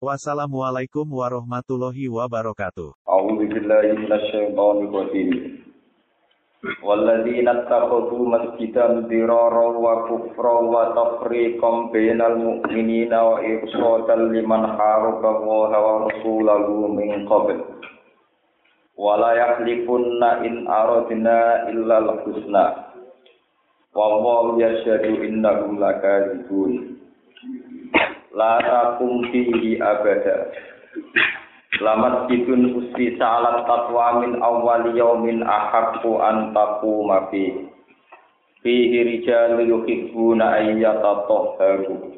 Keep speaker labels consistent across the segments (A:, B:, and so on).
A: Wassalamualaikum warahmatullahi wabarakatuh.
B: أعوذ بالله من الشيطان الرجيم والذين اتخذوا مسجدا ضرارا وكفرا وتفريقا بين المؤمنين وإرصادا لمن حارب الله ورسوله من قبل ولا يحلفن إن أردنا إلا الحسنى والله يشهد إنهم لكاذبون la takum fihi abada. Lamat kitun usti salat tatwa min awal yaumin ahakku antaku mafi Fihi rijal yuhibbuna ayyata tohharu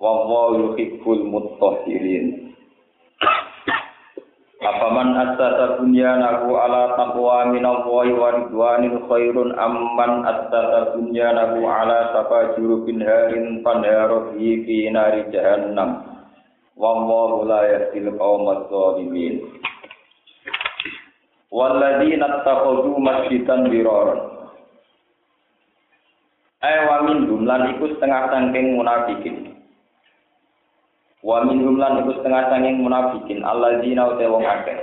B: Wa wa yuhibbul muttohirin Afaman assasa bunyanahu ala taqwa min Allahi wa ridwanin khairun amman assasa bunyanahu ala safa jurubin harin fanhara fi nari jahannam. wallahu la yahdil qaumadz zalimin walladzina takhadhu masjidan diraran. Ay wa min jumlan iku setengah sangking munafikin wa min jumlan iku setengah sangking munafikin alladzina uta wong akeh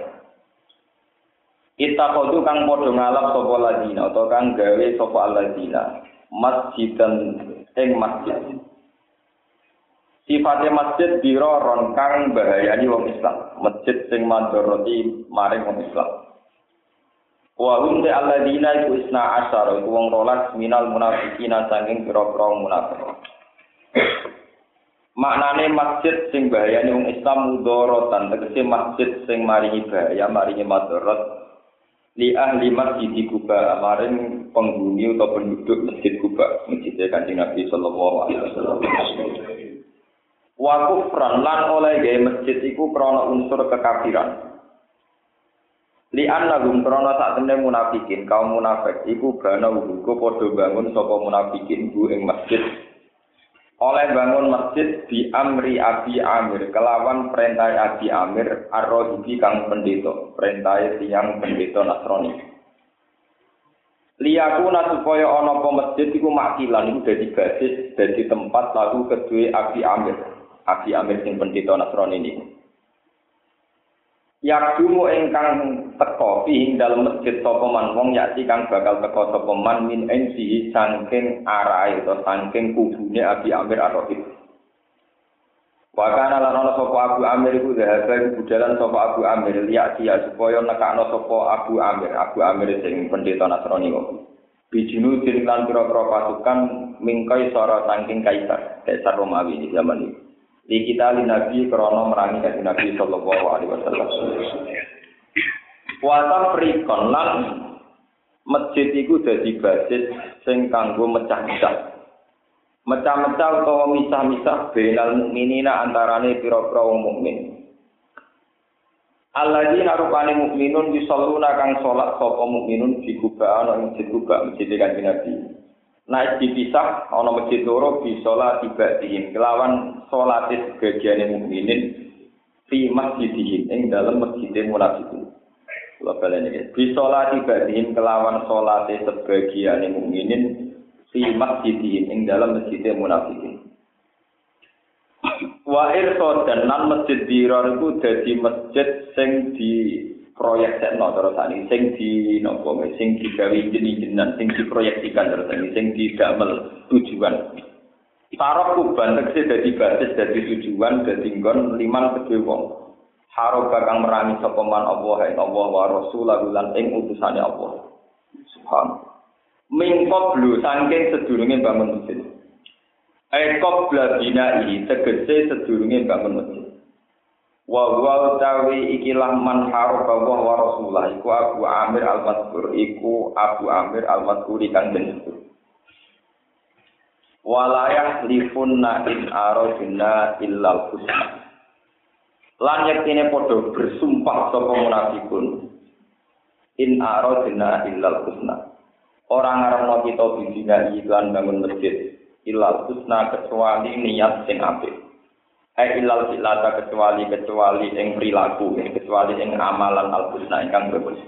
B: Itakodu kang padha ngalap sapa ladina utawa kang gawe sapa alladzina masjidan ing masjid Sifatnya masjid diroron kang bahayani wong Islam. Masjid sing mandoroti maring wong Islam. Wa hum ta alladzina iku isna asyara iku wong rolas minal munafiqina saking pira-pira munafik. Maknane masjid sing bahayani wong Islam mudorotan tegese masjid sing maringi bahaya maringi madorot li ahli masjid Kuba. Maring penghuni atau penduduk masjid Kuba masjid Kanjeng Nabi sallallahu alaihi wasallam. wa kufran lan oleh gawe masjid iku krana unsur kekafiran. Li annahum krana sak temne munafikin kaum munafik iku bana uga padha bangun sapa munafikin bu ing masjid oleh bangun masjid di amri abi amir kelawan perintah abi amir arrohibi kang pendeta perintah tiang pendeta nasrani liyaku supaya ana apa masjid iku makilan iku dadi basis dadi tempat lagu kedue abi amir Abi Amir sing pendeta Nasrani ini. Yakdumu ingkang teko ing dalam masjid sapa man wong yakti kang bakal teko sapa man min ensi saking arahe atau saking kubune Abi Amir Ar-Rahib. Wakana lan ana sapa Abu Amir iku dhahaba iku budalan sapa Abu Amir dia supaya nekakno sapa Abu Amir, Abu Amir sing pendeta Nasrani kok. Bijinu din lan pira-pira pasukan mingkai sora saking kaisar, kaisar Romawi di zaman itu. Di kita li nabi krono merangi dari nabi sallallahu alaihi wasallam. Puasa prikon lan masjid iku dadi basis sing kanggo mecah-mecah. Mecah-mecah utawa misah-misah benal mukminina antarane pira-pira wong mukmin. Alladzina rupane mukminun yusalluna kang salat sapa mukminun di kubah ana ing masjid kubah masjid kanjeng Nabi naik dipisah ana masjid loro bi salat tiba dihim kelawan salat sebagian mukminin fi masjidihim ing dalam masjid munafikin. Kula baleni iki bi salat tiba kelawan salat sebagian mukminin fi masjidihim ing dalam masjid munafikin. Wa irsa dan nan masjid dirar iku dadi masjid sing di proyek sekno terus ini sing di nopo sing digawe jenis-jenisan sing diproyeksikan terus ini sing didamel tujuan. Sarok kuban tegese dadi basis dadi tujuan dadi nggon liman kedhe wong. Haro bakang merangi sapa man Allah ing Allah wa rasulahu lan ing utusane Allah. Subhan. Mingkop blu saking sedurunge bangun masjid. Ekop blabina tegese sedurunge bangun masjid wa wa utawi ikilah man haraba wa wa rasulullah. Iku Abu Amir al-Mazkur. Iku Abu Amir al-Mazkur kang disebut walayah lifunna in aradina illal husna lan yektine padha bersumpah sapa munafikun. In aradna illal husna. Orang ngarepno kita bidina iklan bangun masjid illal husna kecuali niat sing apik. Eh ilal silata kecuali kecuali ing perilaku, kecuali ing amalan al husna ingkang bagus.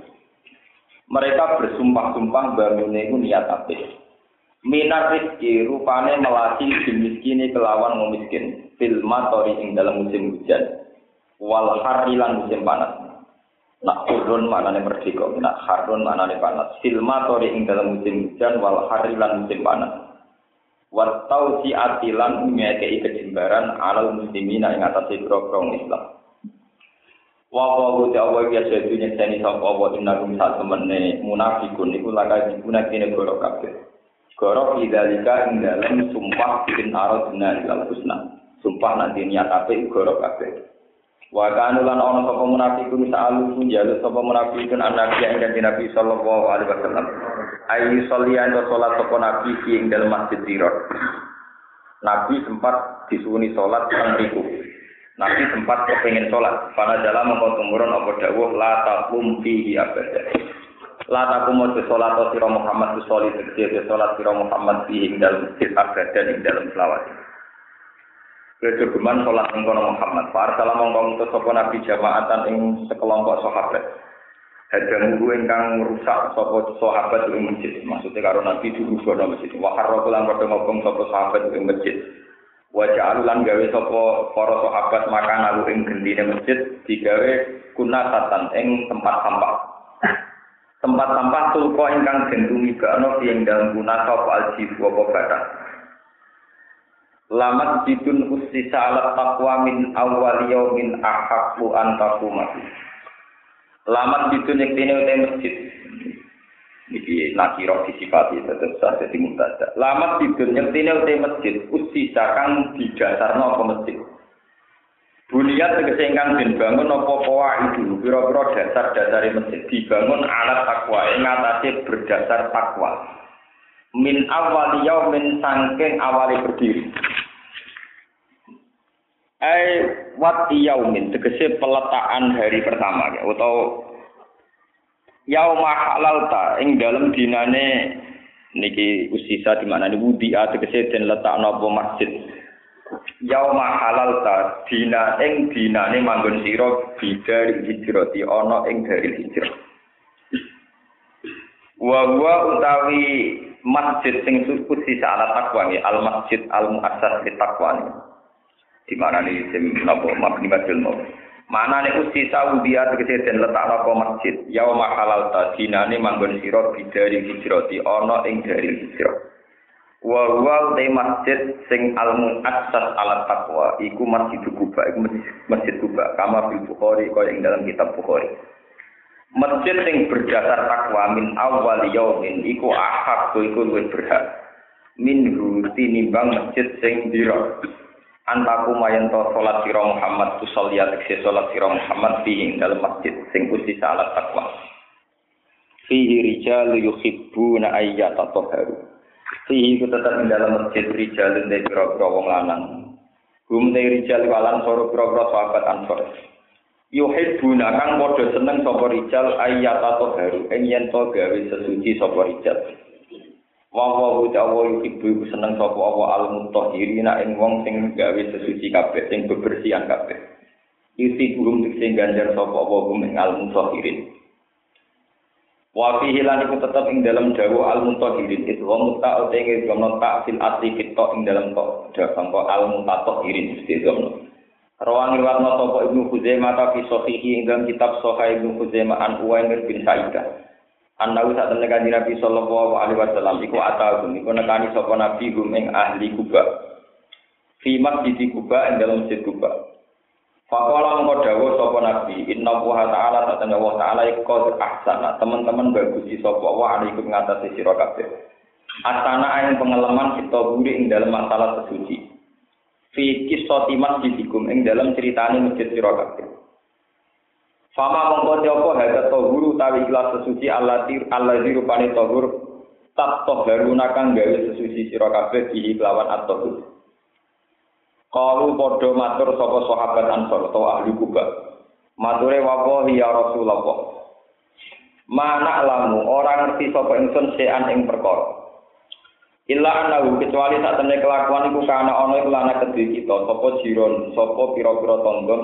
B: Mereka bersumpah-sumpah bangun niat apik. Minar rizki rupane melati dimiskini kelawan memiskin. Fil matori ing dalam musim hujan. Wal harilan musim panas. Nak nih merdeka, nak harun mana nih panas. Fil matori ing dalam musim hujan. Wal harilan musim panas Wartau si atilan ngekei kejembaran alal muslimin yang atas grogrong Islam. Wawahu ta'awa biasa dunia seni sapa wa inna kum saat temene munafikun iku laka dibuna kene goro kabeh. Goro idalika ing dalem sumpah bin arad dina ilal husna. Sumpah nanti niat ape goro kabeh. Wa kanu lan ana sapa munafikun sa'alu jalu sapa munafikun anak yang kanjeng Nabi sallallahu alaihi wasallam. Ayu solian do salat sapa nabi ing dalem masjid. Nabi sempat disuwuni salat nang mriku. Nabi sempat kepingin salat. Pada dalam mengko tumurun apa dawuh la taqum fihi abada. La taqum salat sira Muhammad sallallahu alaihi wasallam salat sira Muhammad fihi ing dalem masjid abada ing dalem selawat. Kejogeman sholat ing Muhammad. Para salam mongko ngutus sapa nabi jamaatan ing sekelompok sahabat. Hadang guru ingkang rusak sapa sahabat ing masjid. Maksudnya karo nabi dulu kono masjid. Wa harra lan padha ngobong sapa sahabat ing masjid. wajah alulan gawe sopo para sahabat makan lalu ing gendine masjid digawe kuna satan ing tempat sampah. Tempat sampah tulko ingkang gendungi bakno yang dalam kuna sopo aljif wopo badan lamat jidun usisa ala taqwa min awal min ahakku antaku mati lamat jidun yang dine masjid. Iki nakiro disifati tetep sah dadi mutada. Lamat bidun yektine uta masjid usisa kang didasarno apa masjid. Bunyat tegese ingkang den bangun apa poa itu pira-pira dasar dasar masjid dibangun alat takwa ing atase berdasar takwa. Min awal yaumin sangking awali berdiri. ai wat yaumin tegese peletakan hari pertama ya atau yauma halalta ing dalam dinane niki usisa di mana ini wudi tegese den letakno apa masjid? Yauma halalta dina ing dinane manggon sira bidar hijrati ana ing dari hijrah. Wa utawi masjid sing suci ala takwa al masjid al muassas li takwa di mana nih sim nopo mabni badul mau mana nih usi Saudi tegese den letak nopo masjid? Yauma halal ta dinane manggon sira bidari hijrati ana ing dari hijrah. Wa wa te masjid sing al muassas ala taqwa iku masjid Kuba iku masjid Kuba kama bil Bukhari kaya ing dalam kitab Bukhari. Masjid sing berdasar takwa min awal yaumin iku ahak iku luwih berhak. Min tinimbang masjid sing dira antaku mayen salat sira Muhammad tu sholat tekse salat sira Muhammad fi dalam masjid sing kusi salat takwa. Fihi rijal yuhibbuna ayyata taharu fihi ku tetap ing dalam masjid rijal de pira-pira wong lanang. Hum de rijal walan soro pira-pira sahabat ansor. Yuhibbuna kang padha seneng sapa rijal ayyata taharu ing yen to gawe sesuci sapa rijal Wa wa utawa ibu seneng sapa apa al mutahhirina ing wong sing gawe sesuci kabeh sing bebersihan kabeh. Isi burung sing ganjar sapa apa gum ing al mutahhirin. Wa fihi lan iku tetep ing dalam dawa al mutahhirin itu wa muta utengi gono tak fil asli fito ing dalam kok dawa al mutatahhirin mesti gono. Rawan riwayat sapa Ibnu Khuzaimah ta fi sahihi ing dalam kitab Sahih Ibnu Khuzaimah an Uwaimir bin Sa'idah. Anahu saat temen kanjeng Nabi sallallahu alaihi wasallam iku atagum iku nekani sapa nabi gum ing ahli Kuba. Fi masjid Kuba ing dalam masjid Kuba. Faqala mengko dawuh nabi inna wa ta'ala saat temen wa ta'ala iku ahsana teman-teman bagusi sapa wa alaikum ngatasi sira kabeh. Asana ing pengalaman kita buri ing dalam masalah sesuci. Fi kisati masjidikum ing dalam ceritane masjid sira. Fama mongko nyopo hada tohuru tawi ikhlas sesuci alati alladzi rupane tohur tak toharuna kang gawe sesuci sira kabeh di kelawan at-tohur. Kalu padha matur sapa sahabat Ansor atau ahli Kuba. Mature wapo ya Rasulullah. Mana lamu orang ngerti sapa ingsun sean ing perkara. Illa anahu kecuali saat temen kelakuan iku kana ana iku lana kedhe kita sapa jiron sapa pira-pira tangga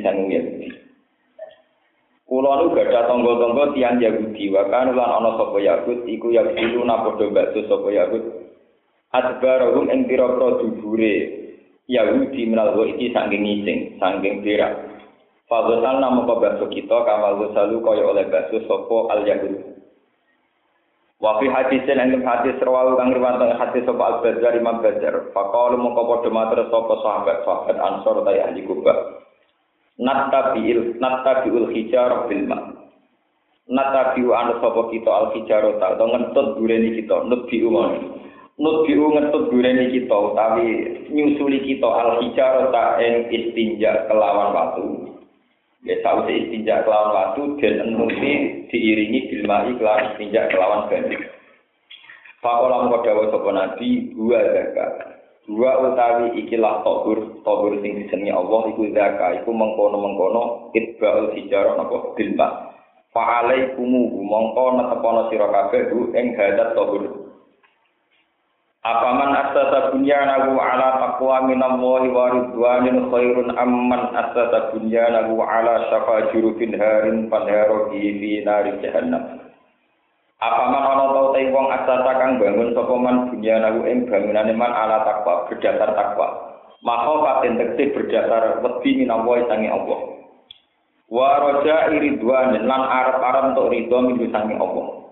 B: sang Yahudi. Kula nu gadah tangga-tangga tiyang Yahudi wa kan lan ana sapa Yahud iku Yahudi na padha bakso sapa Yahud. Adbarahum ing pira-pira dubure Yahudi menal iki saking ngising saking berak. Fadhal nama bakso kita kamal salu kaya oleh bakso sapa al Yahud. Wa fi hadisin ing hadis rawu kang riwayat hadis sapa Al Bazar Imam Bazar. Faqalu mongko padha matur sapa sahabat sahabat Ansor ta ahli Kuba. Nattabi'il nattabi'ul hijar bil ma. Nattabi'u an sapa kita al hijar ta to ngentut dureni kita nebi umon. Nut biu ngetut dureni kita utawi nyusuli kita al hijar ta ing istinja kelawan watu. Ya sausi istinja kelawan watu dan enuti diiringi bilmai kelawan istinja kelawan banyu. Fakola mengko dawa sapa nabi dua zakat. Dua utawi ikilah tohur, tohur sing disenengi Allah iku zakat, iku mengkono-mengkono itba'ul hijarah napa bilma. Fa'alaikumu mongko netepono sira kabeh ing hadat tohur. Apaman asasa bunyanahu ala taqwa minallahi wa ridwanin khairun amman asasa bunyanahu ala syafa jurufin harin panharo fi nari jahannam. Apaman ana tau te wong asasa kang bangun sapa man bunyanahu ing bangunane man ala taqwa berdasar takwa. Maka paten tekti berdasar wedi minallahi sange Allah. Wa raja iridwan lan arep-arep untuk ridho minggu sange Allah.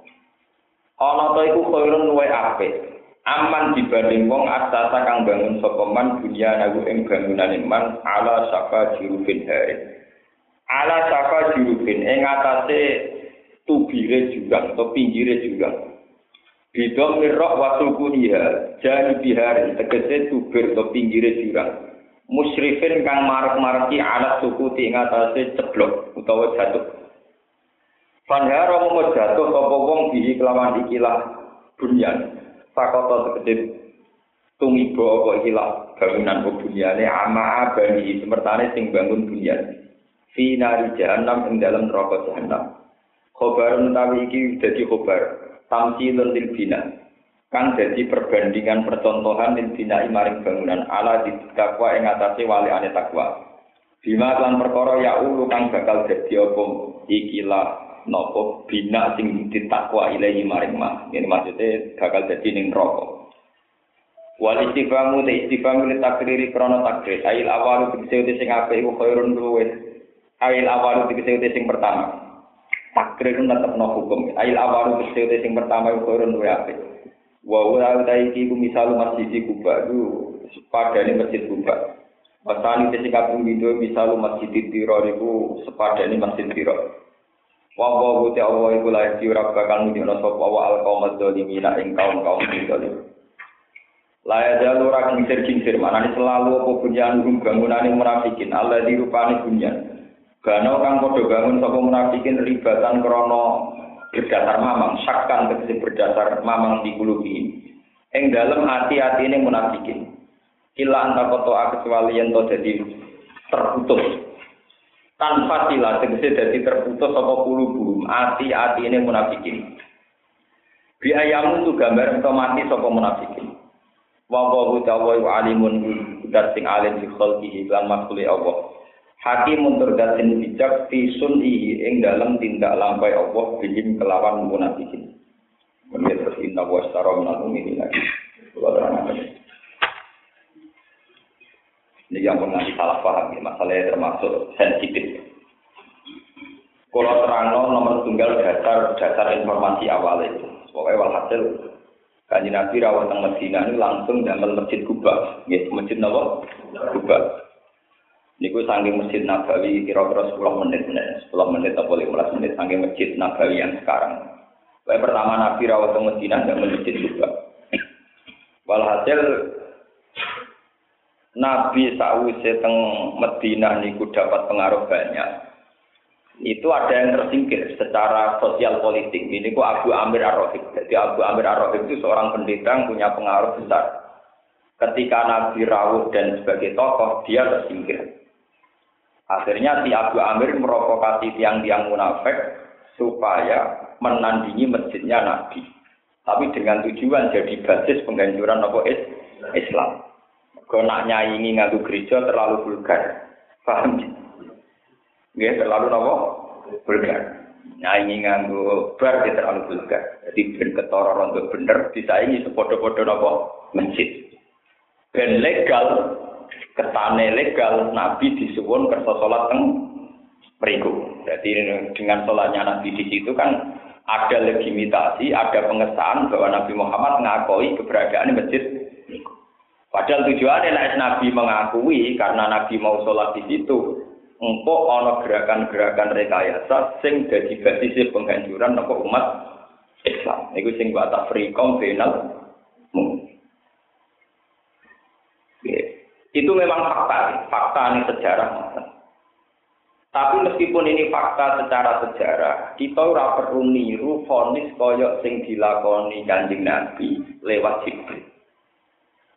B: Ana ta iku khairun luwe apik aman dibanding wong asasa kang bangun sapa man dunia nagu ing bangunan man ala saka jurufin hari ala saka jurufin ing atase tubire juga atau pinggire juga bidong mirok waktu kuliah jadi bihari tegese tubir atau pinggire jurang musyrifin kang marek-mareki alat suku ing atase ceblok utawa jatuh Panhara mau jatuh sapa wong bihi kelawan ikilah bunyan Sakoto tegede tumiba apa ikilah bangunan bunyane ama abani semertane sing bangun bunyan. Fi nari jahannam ing dalam neraka jahannam. Khobar utawi iki dadi khobar tamsilun lil bina. Kang dadi perbandingan percontohan lil bina maring bangunan ala di takwa ing atase wali ane takwa. Bima lan perkara ya ulu kang bakal dadi apa ikilah nopo bina sing ditakwa ilahi maring mah. Ini maksudnya bakal jadi ning neraka. Wal istifamu te istifamu li takriri krono takrir. Ail awalu dikese sing apik iku khairun luwes. Ail awalu dikese sing pertama. Takrir tetep no hukum. Ail awalu dikese sing pertama khairun luwes apik. Wa wa ta iki ku misal masjid Kuba itu sepadane masjid Kuba. Wasani sing kaping video misal masjid Tiro iku sepadane masjid Tiro. Wa wa ta wa iku la iki ora bakal nunjukno sapa wa al qaum dzalimin ing kaum-kaum zalim. La ya jalu ora kincir-kincir manane selalu apa bunyan rum bangunane munafikin Allah dirupani bunyan. Gano kang padha bangun sapa munafikin ribatan krana berdasar mamang, sakkan tegese berdasar mamang di kulubi. Ing dalem hati-hati ini munafikin. Kila anta koto kecuali yang to jadi terputus tanpa sila tegese dadi terputus apa kulubu ati-ati ini munafikin biayamu tu gambar otomatis apa munafikin wa wa alimun dat sing alim fi khalqihi lan makhluk Allah hakimun terdat sing bijak fi sun'i ing dalam tindak lampai Allah bihim kelawan munafikin Kemudian terus inna wa astara minal mu'minin lagi. Ini yang nanti salah paham ya, masalahnya termasuk sensitif. Kalau terang nomor tunggal dasar dasar informasi awal itu, pokoknya walhasil Kanji Nabi rawat teng Medina ini langsung damel masjid Kuba, ya masjid Nawa Kuba. Niku saking masjid Nabawi kira-kira 10 menit, 10 menit atau 15 menit saking masjid Nabawi yang sekarang. Pokoknya pertama Nabi rawat teng Medina damel masjid Kuba. Walhasil Nabi sakwise teng Madinah niku dapat pengaruh banyak. Itu ada yang tersingkir secara sosial politik. Ini ku Abu Amir Ar-Rahib. Jadi Abu Amir Ar-Rahib itu seorang pendeta yang punya pengaruh besar. Ketika Nabi rawuh dan sebagai tokoh, dia tersingkir. Akhirnya si Abu Amir merokokasi tiang-tiang munafik supaya menandingi masjidnya Nabi. Tapi dengan tujuan jadi basis penghancuran apa Islam. Kau nak nyaingi ngadu gereja terlalu vulgar. Paham? Nggih, terlalu apa? Vulgar. Nyaingi nganggo bar dia terlalu vulgar. Jadi ben ketara untuk bener disaingi sepodo-podo apa? Masjid. Ben legal, ketane legal Nabi disuwun kersa salat teng mriku. Jadi dengan sholatnya Nabi di situ kan ada legitimasi, ada pengesahan bahwa Nabi Muhammad mengakui keberadaan masjid Padahal tujuannya naik Nabi mengakui karena Nabi mau sholat di situ. Engkau ono gerakan-gerakan rekayasa sing jadi basis penghancuran nopo umat Islam. Itu sing buat frikom final. Itu memang fakta, fakta ini sejarah. Tapi meskipun ini fakta secara sejarah, kita ora perlu niru fonis koyok sing dilakoni Kanjeng Nabi lewat Jibril.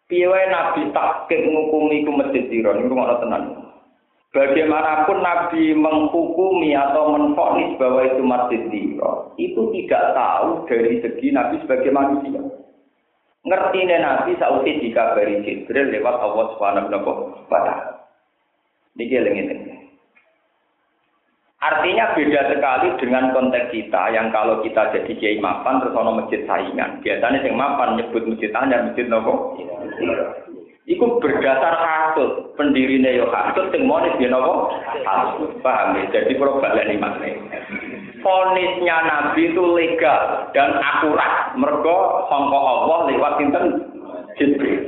B: Piye Nabi takkim ngukumi ku masjid Zira niku ngono tenan. Bagaimanapun Nabi menghukumi atau menfonis bahwa itu masjid Zira, itu tidak tahu dari segi Nabi sebagai manusia. Ngerti Nabi sausi dikabari Jibril lewat Allah Subhanahu wa taala. Niki eling Artinya beda sekali dengan konteks kita yang kalau kita jadi kiai mapan terus ono masjid saingan. Biasanya yang mapan nyebut masjid anyar, masjid nopo. Iku berdasar hasut, pendirine yo hasut, sing monis dia nopo hasut. Paham ya? Jadi kalau baleni makne. Fonisnya Nabi itu legal dan akurat. Mergo sangka Allah lewat sinten Jibril.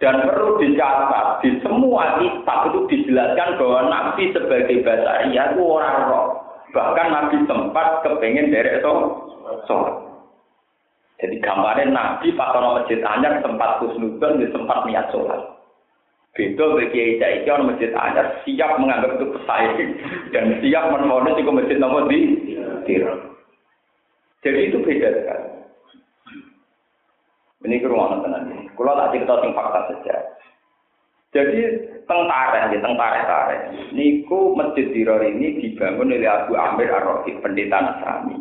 B: Dan perlu dicatat, di semua kitab itu dijelaskan bahwa Nabi sebagai bahasa itu orang roh. Bahkan Nabi sempat kepengen itu sholat. Jadi gambarnya Nabi pas orang masjid anyar sempat dia sempat niat sholat. Beda bagi Kiai Kiai orang masjid anyar siap menganggap itu pesaing dan siap menolong juga masjid nomor di Jadi itu beda sekali. Ini ke ruangan tenan ini. Kalau tak cerita sing fakta saja. Jadi tentara ya tentara tentara. Niku masjid Diror ini dibangun oleh Abu Amir ar pendeta Nasrani.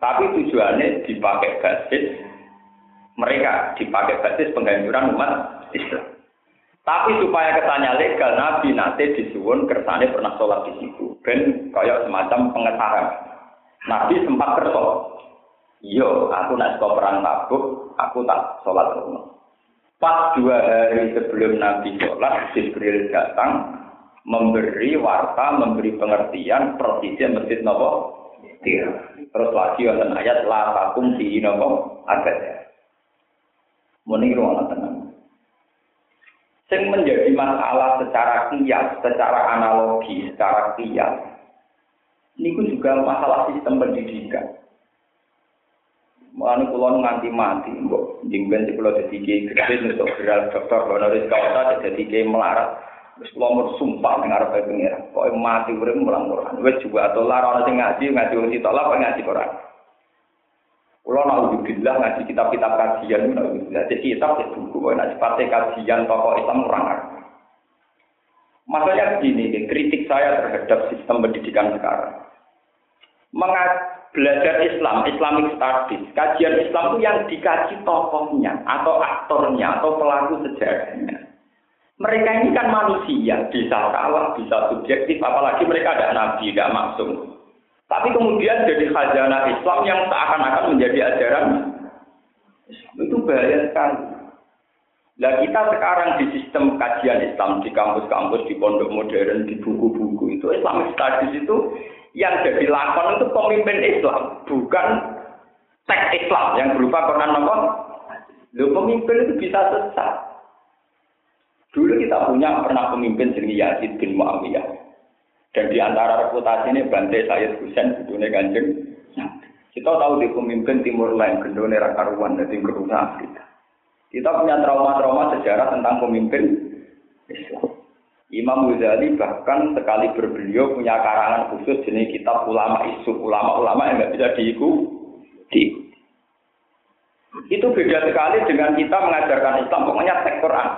B: Tapi tujuannya dipakai basis mereka dipakai basis penghancuran umat Islam. Tapi supaya kesannya legal, Nabi nanti disuwun kersane pernah sholat di situ. Ben kayak semacam pengesahan. Nabi sempat kerso. Iya, aku nak sekolah perang tabuk, aku tak sholat rumah. Pas dua hari sebelum Nabi sholat, Jibril datang memberi warta, memberi pengertian persisnya masjid nopo. Terus lagi wonten ayat la takum nopo ada. Muni ruang tenang. Yang menjadi masalah secara kias, secara analogi, secara kias. Ini juga masalah sistem pendidikan. Mulane kula nganti mati, mbok jingben si kula dadi kiai gede untuk geral dokter honoris causa dadi kiai melarat. Wis kula mur sumpah ning arep pengira. Pokoke mati urip mulang Quran. Wis juga atau lara ana sing ngaji, ngaji wong sitok ngaji Quran. Kula naudzubillah ngaji kitab-kitab kajian naudzubillah. Jadi kitab itu buku, nek sifate kajian tokoh Islam kurang Maksudnya begini, kritik saya terhadap sistem pendidikan sekarang. Mengat belajar Islam, Islamic Studies, kajian Islam itu yang dikaji tokohnya, atau aktornya, atau pelaku sejarahnya. Mereka ini kan manusia, bisa salah, bisa subjektif, apalagi mereka ada nabi, tidak maksum. Tapi kemudian jadi khazanah Islam yang seakan-akan menjadi ajaran itu bahaya sekali. Nah kita sekarang di sistem kajian Islam di kampus-kampus, di pondok modern, di buku-buku itu Islamic Studies itu yang jadi lakon itu pemimpin Islam, bukan teks Islam yang berupa Quran apa? Lo pemimpin itu bisa sesat. Dulu kita punya pernah pemimpin jenis Yazid bin Muawiyah. Dan di antara reputasi ini Bante Sayyid Husain Budune Kanjeng. Kita tahu di pemimpin Timur Lain, Gendone Rakaruan, dan Timur Afrika. Kita punya trauma-trauma sejarah tentang pemimpin Islam. Imam Ghazali bahkan sekali berbeliau punya karangan khusus jenis kitab ulama isu ulama-ulama yang nggak bisa diikuti. Itu beda sekali dengan kita mengajarkan Islam pokoknya teks Quran.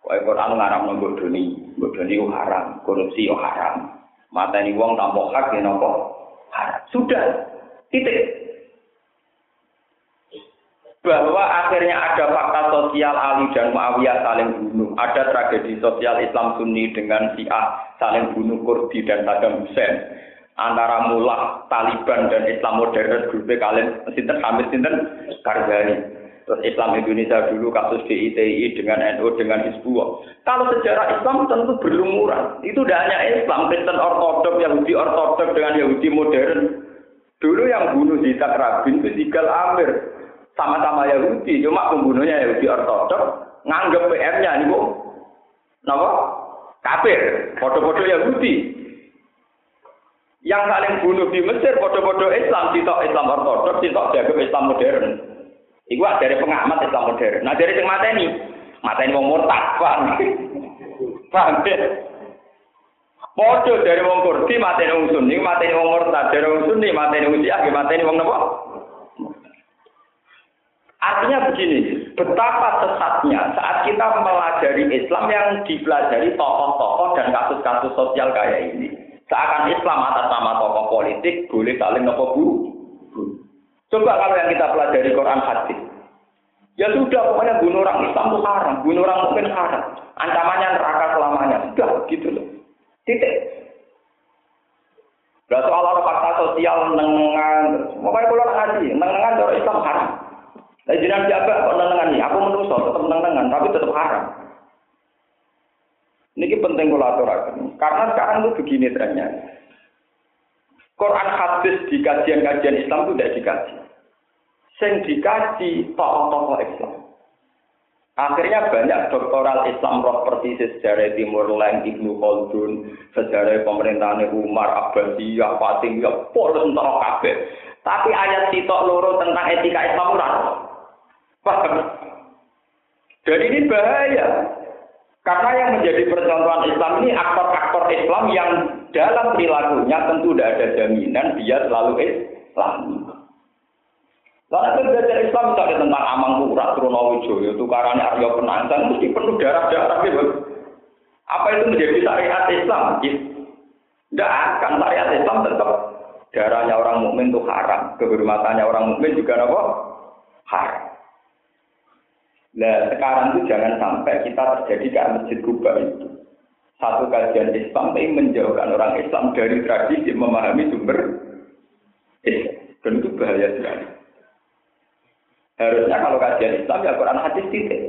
B: Pokoknya Quran ngaram ngodoni, ngodoni haram, korupsi haram. Mata ini uang tanpa hak ya nopo. Sudah. Titik. Bahwa akhirnya ada fakta sosial Ali dan Muawiyah saling bunuh. Ada tragedi sosial Islam Sunni dengan Syiah saling bunuh Kurdi dan Saddam Hussein. Antara mullah Taliban dan Islam modern grupnya kalian sinten Hamid sinten Karzai. Terus Islam Indonesia dulu kasus DITI dengan NU dengan Hizbullah. Kalau sejarah Islam tentu berlumuran. Itu tidak hanya Islam, Kristen Ortodok, Yahudi Ortodok dengan Yahudi modern. Dulu yang bunuh Yitzhak Rabin itu Sigal Amir sama-sama Yahudi, cuma pembunuhnya Yahudi Ortodok, nganggep PM-nya nih bu, napa? Kafir, foto-foto Yahudi. Yang saling bunuh di Mesir, foto-foto Islam, sitok Islam Ortodok, sitok dianggap Islam modern. Iku dari pengamat Islam modern. Nah dari mata ini, ini mau murtad, paham? Paham ya? Podo dari wong Kurdi mata ini wong Sunni, mata ini wong murtad, dari wong Sunni mata ini wong Syiah, mata ini wong napa? Artinya begini, betapa sesatnya saat kita melajari Islam yang dipelajari tokoh-tokoh dan kasus-kasus sosial kayak ini. Seakan Islam atas nama tokoh politik boleh saling nopo bu. Coba kalau yang kita pelajari Quran hadis. Ya sudah, pokoknya bunuh orang Islam itu haram, bunuh orang mungkin haram. Ancamannya neraka selamanya. Sudah, gitu loh. Titik. Nah, soal orang fakta sosial nengan, pokoknya kalau ngaji, nengan orang Islam haram. Lah jenengan jaga kok nenengan Aku menuso tetap nenengan, tapi tetap haram. Ini penting kalau aturakan. Karena sekarang itu begini trennya. Quran hadis di kajian-kajian Islam itu tidak dikaji. Sing dikaji tokoh-tokoh Islam. Akhirnya banyak doktoral Islam roh persis sejarah Timur Leng, Ibnu Khaldun, sejarah pemerintahan Umar, Abbasiyah, Fatimiyah, polos entah kabeh. Tapi ayat sitok loro tentang etika Islam ora. Paham? Dan ini bahaya. Karena yang menjadi percontohan Islam ini aktor-aktor Islam yang dalam perilakunya tentu tidak ada jaminan dia selalu Islam. Lalu belajar Islam misalnya tentang Amang Pura, Trunowijoyo, tukarannya Aryo Penangsang, mesti penuh darah-darah gitu. Apa itu menjadi syariat Islam? Tidak akan syariat Islam tetap darahnya orang mukmin itu haram, kehormatannya orang mukmin juga apa? Haram. Nah sekarang itu jangan sampai kita terjadi kayak masjid Kuba itu. Satu kajian Islam tapi menjauhkan orang Islam dari tradisi memahami sumber Islam. Dan itu bahaya sekali. Harusnya kalau kajian Islam ya Quran hadis titik.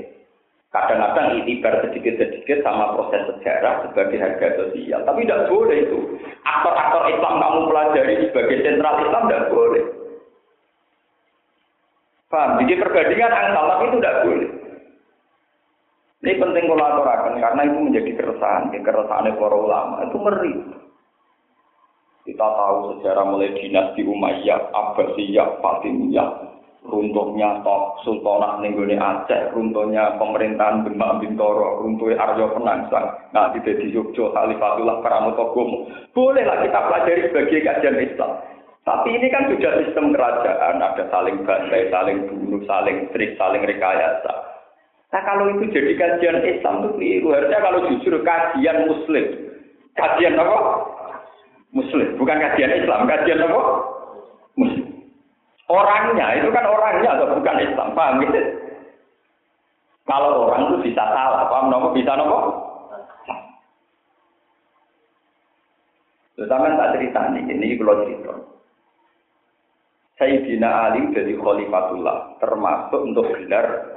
B: Kadang-kadang itibar sedikit-sedikit sama proses sejarah sebagai harga sosial. Tapi tidak boleh itu. Aktor-aktor Islam kamu pelajari sebagai sentral Islam tidak boleh. Paham? Jadi perbandingan angsal tapi itu tidak boleh. Ini penting kolaborasi karena itu menjadi keresahan, keresahan para ulama itu meri. Kita tahu sejarah mulai dinasti Umayyah, Abbasiyah, Fatimiyah, runtuhnya Tok Sultanah Nenggone Aceh, runtuhnya pemerintahan Demak Bintoro, runtuhnya Aryo Penangsang, nah tidak di Yogyo, Khalifatullah Karamotogomo. Bolehlah kita pelajari sebagai kajian Islam. Tapi ini kan sudah sistem kerajaan, ada saling bantai, saling bunuh, saling trik, saling rekayasa. Nah kalau itu jadi kajian Islam itu keliru. Harusnya kalau jujur kajian Muslim. Kajian apa? Muslim. Bukan kajian Islam. Kajian apa? Muslim. Orangnya, itu kan orangnya atau bukan Islam. Paham gitu? Kalau orang itu bisa salah. Paham nopo? Bisa nopo? Terutama tak cerita nih, ini kalau cerita. Sayyidina Ali jadi khalifatullah, termasuk untuk gelar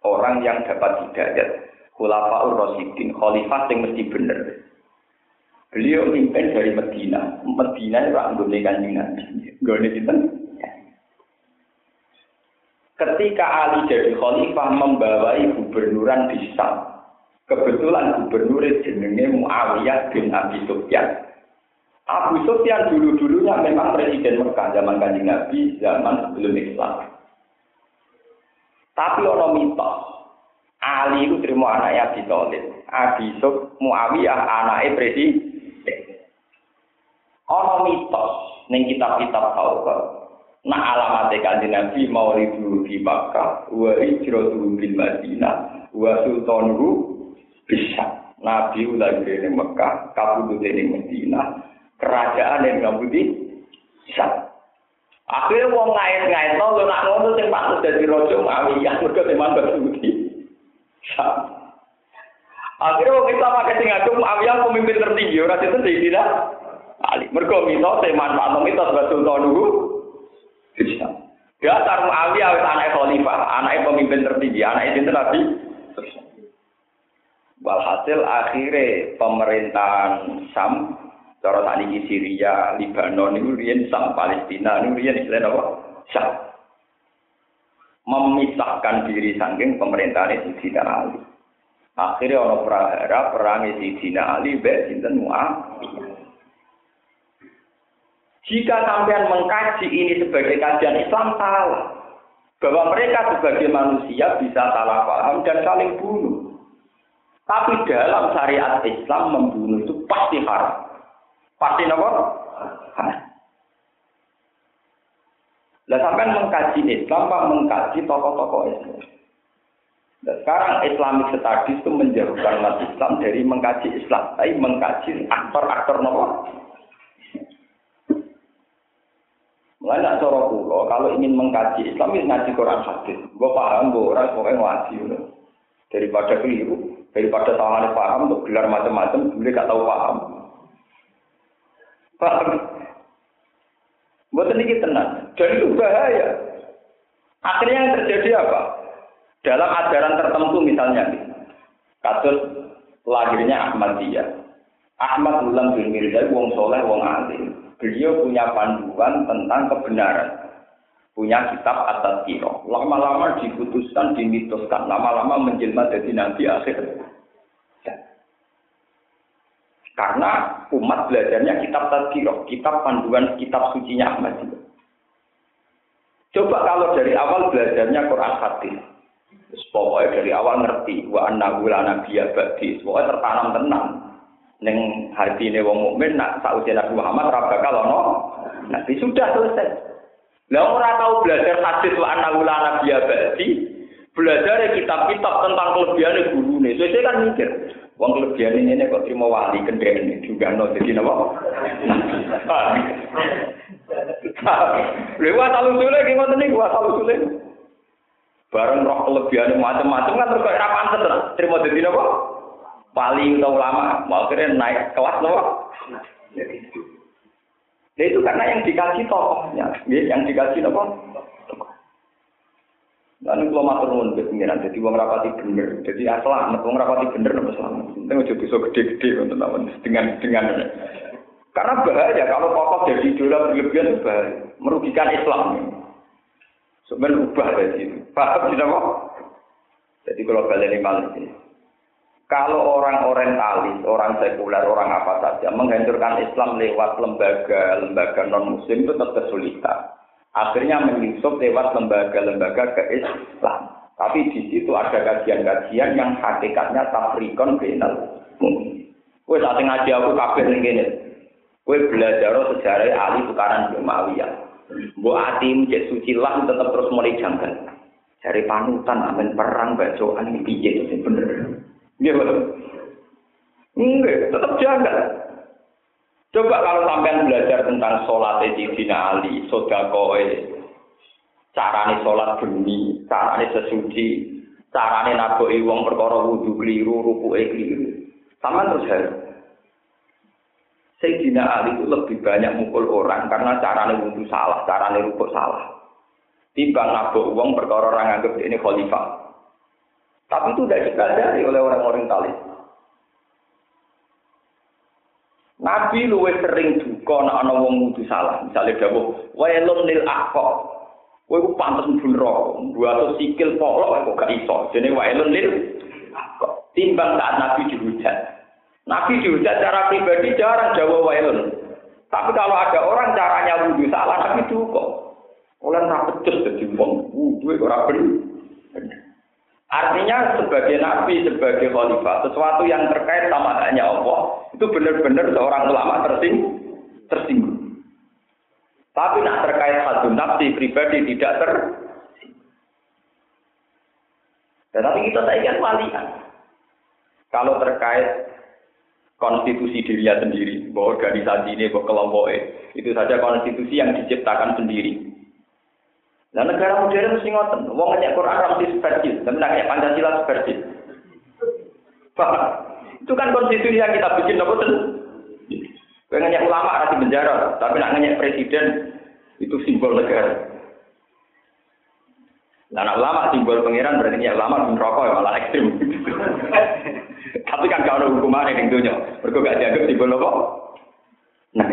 B: orang yang dapat hidayat. Khulafaur Rasidin, khalifah yang mesti benar. Beliau mimpin dari Medina. Medina itu anggone kanjeng Nabi. Gone kita. Ketika Ali jadi khalifah membawai gubernuran di Syam. Kebetulan gubernur jenenge Muawiyah bin Abi Sufyan. Abu Sufyan dulu-dulunya memang presiden Mekah zaman kanjeng Nabi, zaman sebelum Islam. Tapi ono mitos. Ali itu terima anaknya Abi Thalib. Abi Suf Muawiyah anaknya presiden. Ono mitos ning kitab-kitab Taurat. Nah alamat kanjeng Nabi mau ribu di Makkah, wa hijratu bil Madinah, wa sultanuhu bisa. Nabi ulah di Mekah, di Madinah, kerajaan yang ngabuti Syam. Akhirnya wong ngait-ngait no, lo nak ngono sing patut dadi raja Muawiyah mergo teman berbudi. Akhirnya wong Islam akeh sing ngaku Muawiyah pemimpin tertinggi ora itu Sayyidina Ali. Mergo mito teman Pak itu sultan dulu. Dasar Muawiyah wis anak khalifah, anak pemimpin tertinggi, anak itu Nabi. Walhasil akhirnya pemerintahan Sam Cara tadi di Syria, Libanon itu Sam, Palestina itu rian apa? Sam. Memisahkan diri saking pemerintahan Sayyidina Ali. Akhirnya orang prahara perang Sayyidina Ali Muawiyah. Jika sampean mengkaji ini sebagai kajian Islam salah. Bahwa mereka sebagai manusia bisa salah paham dan saling bunuh. Tapi dalam syariat Islam membunuh itu pasti haram. Pasti nopo? Lah sampai mengkaji Islam, Pak mengkaji tokoh-tokoh Islam. Dan sekarang Islamic Studies itu menjauhkan umat Islam dari mengkaji Islam, tapi mengkaji aktor-aktor nopo. Mengenai cara pulau, kalau ingin mengkaji Islam, ini ngaji Quran hadis. Gue paham, gue orang pokoknya ngaji. Daripada keliru, daripada salah paham, untuk gelar macam-macam, gue gak tahu paham. Paham? Buat ini tenang. Dan itu bahaya. Akhirnya yang terjadi apa? Dalam ajaran tertentu misalnya, kasus lahirnya Ahmadiyah. Ahmad Ulam bin Mirza, wong soleh, wong alim. Beliau punya panduan tentang kebenaran. Punya kitab atas kiro. Lama-lama diputuskan, dimitoskan. Lama-lama menjelma jadi nabi akhir. Karena umat belajarnya kitab tadkirah, kitab panduan, kitab sucinya Ahmad juga. Coba kalau dari awal belajarnya Quran hadis. Pokoknya dari awal ngerti wa annahu la nabiyya ba'di. Pokoknya tertanam tenang. Ning ini wong mukmin nak sausi Nabi Muhammad ora bakal. Nanti sudah selesai. Lah ora tahu belajar hadis wa annahu la nabiyya ba'di. Belajar kitab-kitab tentang kelebihan gurune. Saya kan mikir, Wong kelebihan ini kok terima wali kendeng ini juga no jadi napa? Lewat asal usule ki ngoten niku asal usule. Bareng roh kelebihan macam-macam kan terus ora pantes terima jadi napa? Wali atau ulama, mau kira naik kelas? Nah, itu karena yang dikasih tokohnya, yang dikasih apa? Lalu kalau matur nuwun ke pengiran, jadi uang rapati bener, jadi asal amat uang rapati bener nopo selamat. Tengok jadi so gede-gede untuk nawan dengan dengan karena bahaya kalau tokoh jadi idola berlebihan bahaya, merugikan Islam. Sebenarnya ubah dari itu. Paham tidak kok? Jadi kalau kalian ini ini. Kalau orang orientalis, orang sekuler, orang apa saja menghancurkan Islam lewat lembaga-lembaga non Muslim itu tetap kesulitan akhirnya menyusup lewat lembaga-lembaga ke Islam. Tapi di situ ada kajian-kajian yang hakikatnya tafrikon benal. Wes saat ngaji aku ning kene. Kowe belajar sejarah Ali tukaran bin Muawiyah. Mbok ati cek suci lah tetap terus mulai janggal. Cari panutan amen perang bacoan iki piye sing bener. Nggih, Enggak, tetap janggal. Coba kalau sampean belajar tentang sholat Sayyidina Ali, sodakoe, carane sholat bumi, carane sesuci, carane naboi wong perkara wudu keliru, rukuke keliru. Sama terus harus. Sayyidina Ali itu lebih banyak mukul orang karena carane wudu salah, carane rukuk salah. Timbang nabok wong perkara orang anggap ini khalifah. Tapi itu tidak dipelajari oleh orang-orang talis. Nabi luwih sering duka nek ana wong kudu salah. Misale dawuh, "Wailun lil aqqa." Kowe ku pantes mlebu neraka. Buat sikil polok kok gak iso. Jenenge wailun lil. Timbang saat Nabi dihujat. Nabi dihujat secara pribadi jarang jawab wailun. Tapi kalau ada orang caranya wudhu salah, Nabi duka. Oleh ora pecus dadi wong wudhu ora bener. Artinya sebagai nabi, sebagai khalifah, sesuatu yang terkait sama hanya Allah, itu benar-benar seorang ulama tersinggung. tersinggung. Tapi nak terkait satu nafsi pribadi tidak ter. Tetapi kita kan walian. Kalau terkait konstitusi dirinya sendiri, bahwa organisasi ini, bahwa kelompok itu saja konstitusi yang diciptakan sendiri. Nah negara modern mesti ngoten, wong ngecek Quran ra mesti seperti, tapi nak Pancasila seperti. Paham? Itu kan konstitusi yang kita bikin apa tuh? Pengen ulama rasi penjara, tapi nak ngenyek presiden itu simbol negara. Nah, anak ulama simbol pangeran berarti ya ulama bin rokok ya malah ekstrim. Tapi kan kalau hukuman yang dunia, mereka gak dianggap simbol apa? Nah,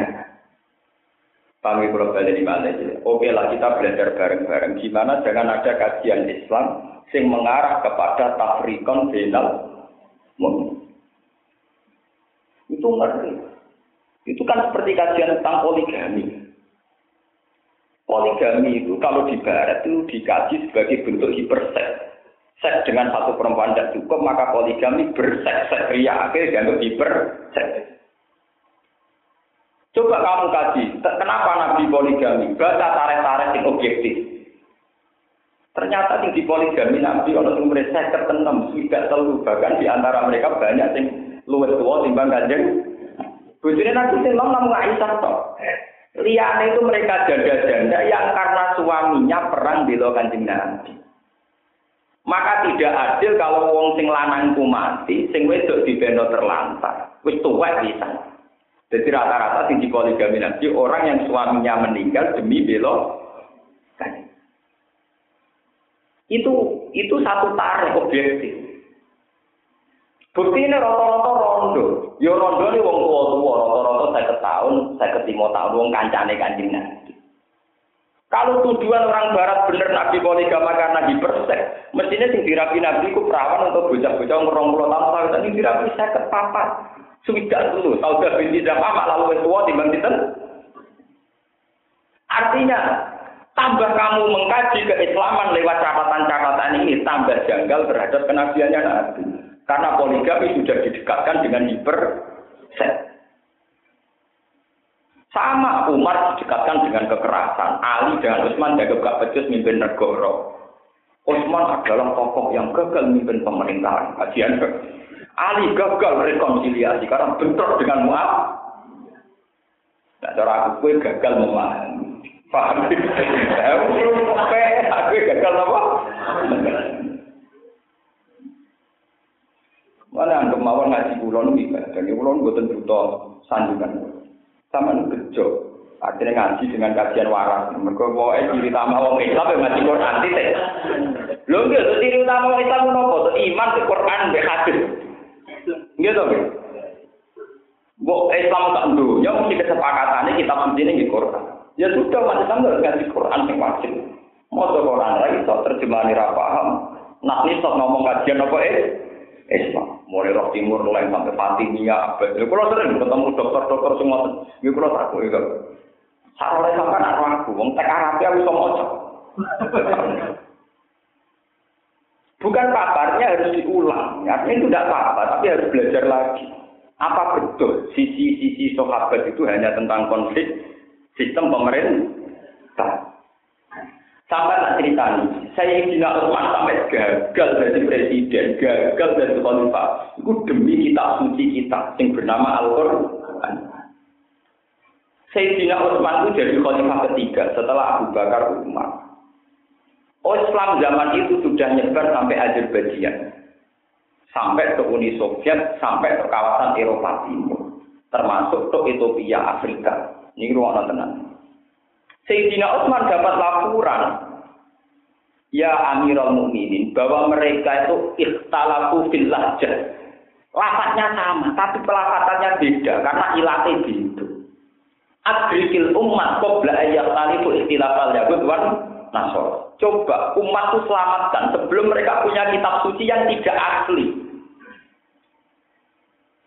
B: kami kalau balik di mana aja. Oke lah kita belajar bareng-bareng. Gimana jangan ada kajian Islam yang mengarah kepada tafrikon final Itu ngerti. Itu kan seperti kajian tentang poligami. Poligami itu kalau di barat itu dikaji sebagai bentuk hiperseks. Seks dengan satu perempuan tidak cukup, maka poligami berseks-seks ria. Akhirnya dianggap hiperseks. Coba kamu kaji, kenapa Nabi poligami? Baca tarik-tarik yang objektif. Ternyata di poligami Nabi orang yang mereka ketenem, tidak selalu bahkan di antara mereka banyak yang luwes tua timbang kanjeng. Bujurnya Nabi sing namun Aisyah toh. Liane itu mereka janda-janda yang karena suaminya perang di kanjeng Nabi. Maka tidak adil kalau wong sing lanangku mati, sing wedok dibeno terlantar. Wis tuwek bisa. Jadi rata-rata sing di poligami nanti orang yang suaminya meninggal demi belo kan. Itu itu satu tarik objektif. Bukti ini rata-rata rondo. Ya rondo ini wong tua-tua, rata-rata saya tahun, saya ketimo tahun, wong kancane kanjeng Nabi. Kalau tujuan orang barat bener Nabi poligama karena hipersek, mestinya sing dirapi Nabi ku perawan untuk bocah-bocah ngurung puluh tahun tahun, tapi dirapi saya kepapat. Sudah dulu, Saudah binti Damama lalu tua timbang dinten. Artinya, tambah kamu mengkaji keislaman lewat catatan-catatan ini, tambah janggal terhadap kenabiannya Nabi. Karena poligami sudah didekatkan dengan hiper set. Sama Umar didekatkan dengan kekerasan. Ali dengan Utsman jaga gak becus mimpin negara. Utsman adalah tokoh yang gagal mimpin pemerintahan. Kajian Ali gagal rekonsiliasi karena bentrok dengan Mu'ab. Nah, cara aku gue gagal memahami. Paham? Aku gagal apa? Mana anggap mawon ngaji kulon ibadah, dan kulon buatan buta sanjungan. Sama bejo, akhirnya ngaji dengan kajian waras. Mereka mau eh ciri utama wong Islam yang ngaji Quran titik. Lho enggak, ciri utama wong Islam nopo? Iman ke Quran be hadis. Gitu kan? Bok Islam tak dunia mesti kesepakatannya kita mesti ini Quran. Ya sudah, Islam harus ngaji Quran yang wajib. Mau Quran lagi, terjemahan ini paham. Nah, ini ngomong kajian apa eh? Islam. Mulai roh timur, mulai sampai Fatimiyah. Ya kalau sering ketemu dokter-dokter semua, ya kalau aku ya. Sarole sampai nak aku, wong tek Arab ya bisa moco. Bukan paparnya harus diulang, artinya itu tidak apa-apa, tapi harus belajar lagi. Apa betul sisi-sisi sahabat itu hanya tentang konflik sistem pemerintah? Sampai tak cerita nih, saya tidak Utsman sampai gagal dari presiden, gagal dari khalifah. Itu demi kita suci kita yang bernama Al-Quran. Sayyidina Utsman itu jadi khalifah ketiga setelah Abu Bakar Umar. Oh, Islam zaman itu sudah nyebar sampai Azerbaijan. Sampai ke Uni Soviet, sampai ke kawasan Eropa Timur. Termasuk ke Ethiopia, Afrika. Ini ruang tenang. Sayyidina Utsman dapat laporan ya Amirul Mukminin bahwa mereka itu ikhtalafu fil lahjah. Lafaznya sama, tapi pelafatannya beda karena ilatnya gitu. Adrikil umat qabla ayat talifu ikhtilafal yahud wan nasor. Coba umat itu selamatkan sebelum mereka punya kitab suci yang tidak asli.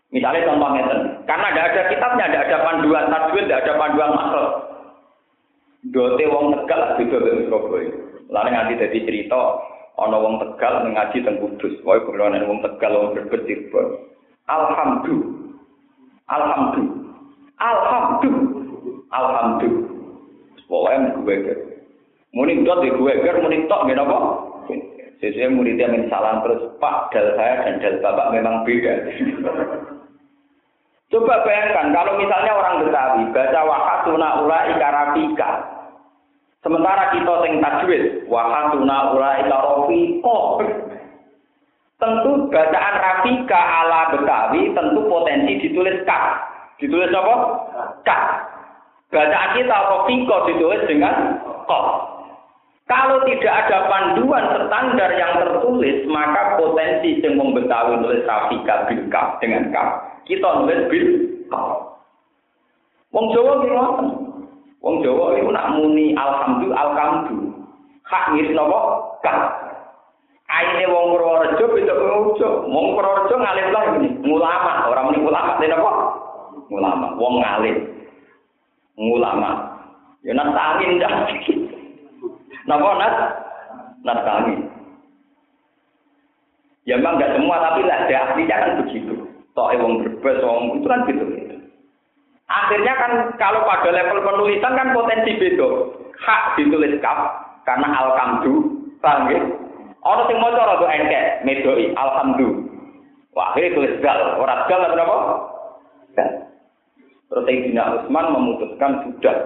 B: Misalnya contohnya, karena tidak ada kitabnya, tidak ada panduan tajwid, tidak ada panduan makhluk. Dote wong Tegal beda mbek Surabaya. Lalu nganti dadi cerita ana wong Tegal ngaji teng Kudus. Wae kulone wong Tegal wong berbet Alhamdulillah. Alhamdulillah. Alhamdulillah. Alhamdulillah. Pokoknya gue ger. Muni dot di gue ger, muni tok gak apa? Sesuai muridnya min salam terus, Pak, dal saya dan dal bapak memang beda. Coba bayangkan kalau misalnya orang Betawi baca wahasuna ula ikarafika. Sementara kita sing tajwid, wa hatuna ulaika rafiqa. Tentu bacaan Rafika ala Betawi tentu potensi ditulis kak. Ditulis apa? Kak. Bacaan kita Rafika ditulis dengan kok. Kalau tidak ada panduan standar yang tertulis, maka potensi yang membetawi nulis Rafika bil dengan kaf. Kita nulis bil. Wong Jawa gimana? Wong Jawa itu nak muni alhamdulillah alhamdu. Hak mirip nopo? Kaf. Aine wong Purworejo beda Purworejo. Wong Purworejo ngalim lah ini, ngulama, orang muni ulama, ini apa? Ngulama, wong ngalim. Ngulama. Ya nak angin dah. Napa nas? Nas angin. Ya memang enggak semua tapi lah ada aslinya kan begitu. Toh wong berbes wong itu kan gitu. Akhirnya kan kalau pada level penulisan kan potensi beda. Hak ditulis kaf karena alkamdu, ya? Orang sing maca rada engkek, medoi alhamdulillah. Wah, akhirnya tulis gal, ora gal apa apa? Gal. Terus Utsman memutuskan sudah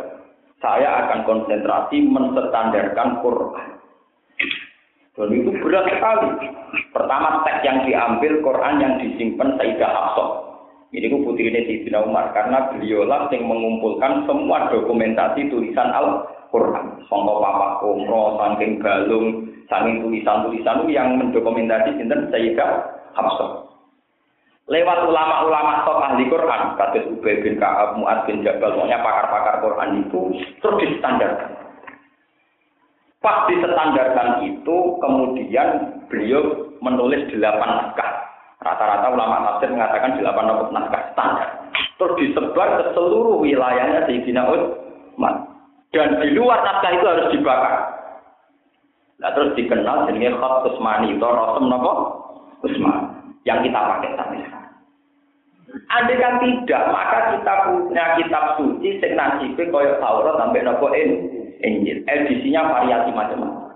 B: saya akan konsentrasi menstandarkan Quran. Dan itu berat sekali. Pertama teks yang diambil Quran yang disimpan Sayyidah Hafsah. Ini ku putri ini Sayyidina Umar karena beliaulah yang mengumpulkan semua dokumentasi tulisan Al-Quran. Songko Papa Umroh, Sangking Galung, Sangking tulisan-tulisan yang mendokumentasi sinten Sayyidah Hafsah. Lewat ulama-ulama top ahli Quran, kata Ubay bin Ka'ab, Mu'ad bin Jabal, pokoknya pakar-pakar Quran itu terus distandarkan. Pas distandarkan itu, kemudian beliau menulis delapan naskah. Rata-rata ulama tafsir mengatakan delapan naskah standar. Terus disebar ke seluruh wilayahnya Sayyidina Utsman. Dan di luar naskah itu harus dibakar. Nah terus dikenal jenenge Khat Usmani itu Rasul napa? Usman yang kita pakai sampai sekarang. Andai kan tidak, maka kita punya kitab suci sing nasibe Taurat sampai nopo Injil. Edisinya variasi macam-macam.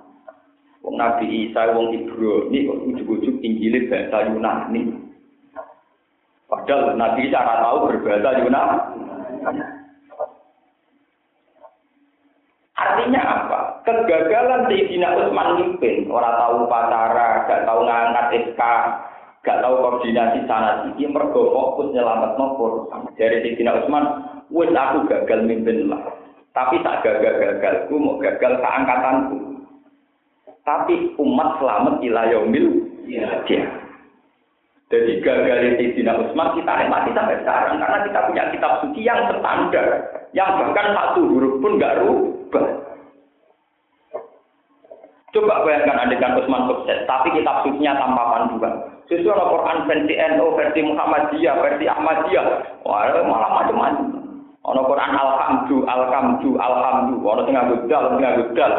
B: Wong Nabi Isa, wong Ibrani kok ujug-ujug Injil bahasa Yunani. Padahal Nabi Isa ora tahu berbahasa Yunani. Artinya apa? Kegagalan Sayyidina Utsman mimpin, orang tahu pacara, gak tahu ngangkat SK, gak tahu koordinasi sana sini, mergo fokus nyelamat nopor. Dari Sayyidina Utsman, wes aku gagal mimpin lah. Tapi tak gagal-gagalku, mau gagal keangkatanku. Tapi umat selamat ila yaumil dia. Jadi gagal Sayyidina Utsman kita nikmati sampai sekarang karena kita punya kitab suci yang standar, yang bahkan satu huruf pun nggak rubah. Coba bayangkan adegan Utsman sukses, tapi kitab sucinya tanpa panduan. Sesuai Al-Quran versi NU, versi Muhammadiyah, versi Ahmadiyah, wah malah macam-macam. Ono Quran alhamdu, alhamdu, alhamdu, ono sing nganggo dal, sing nganggo dal.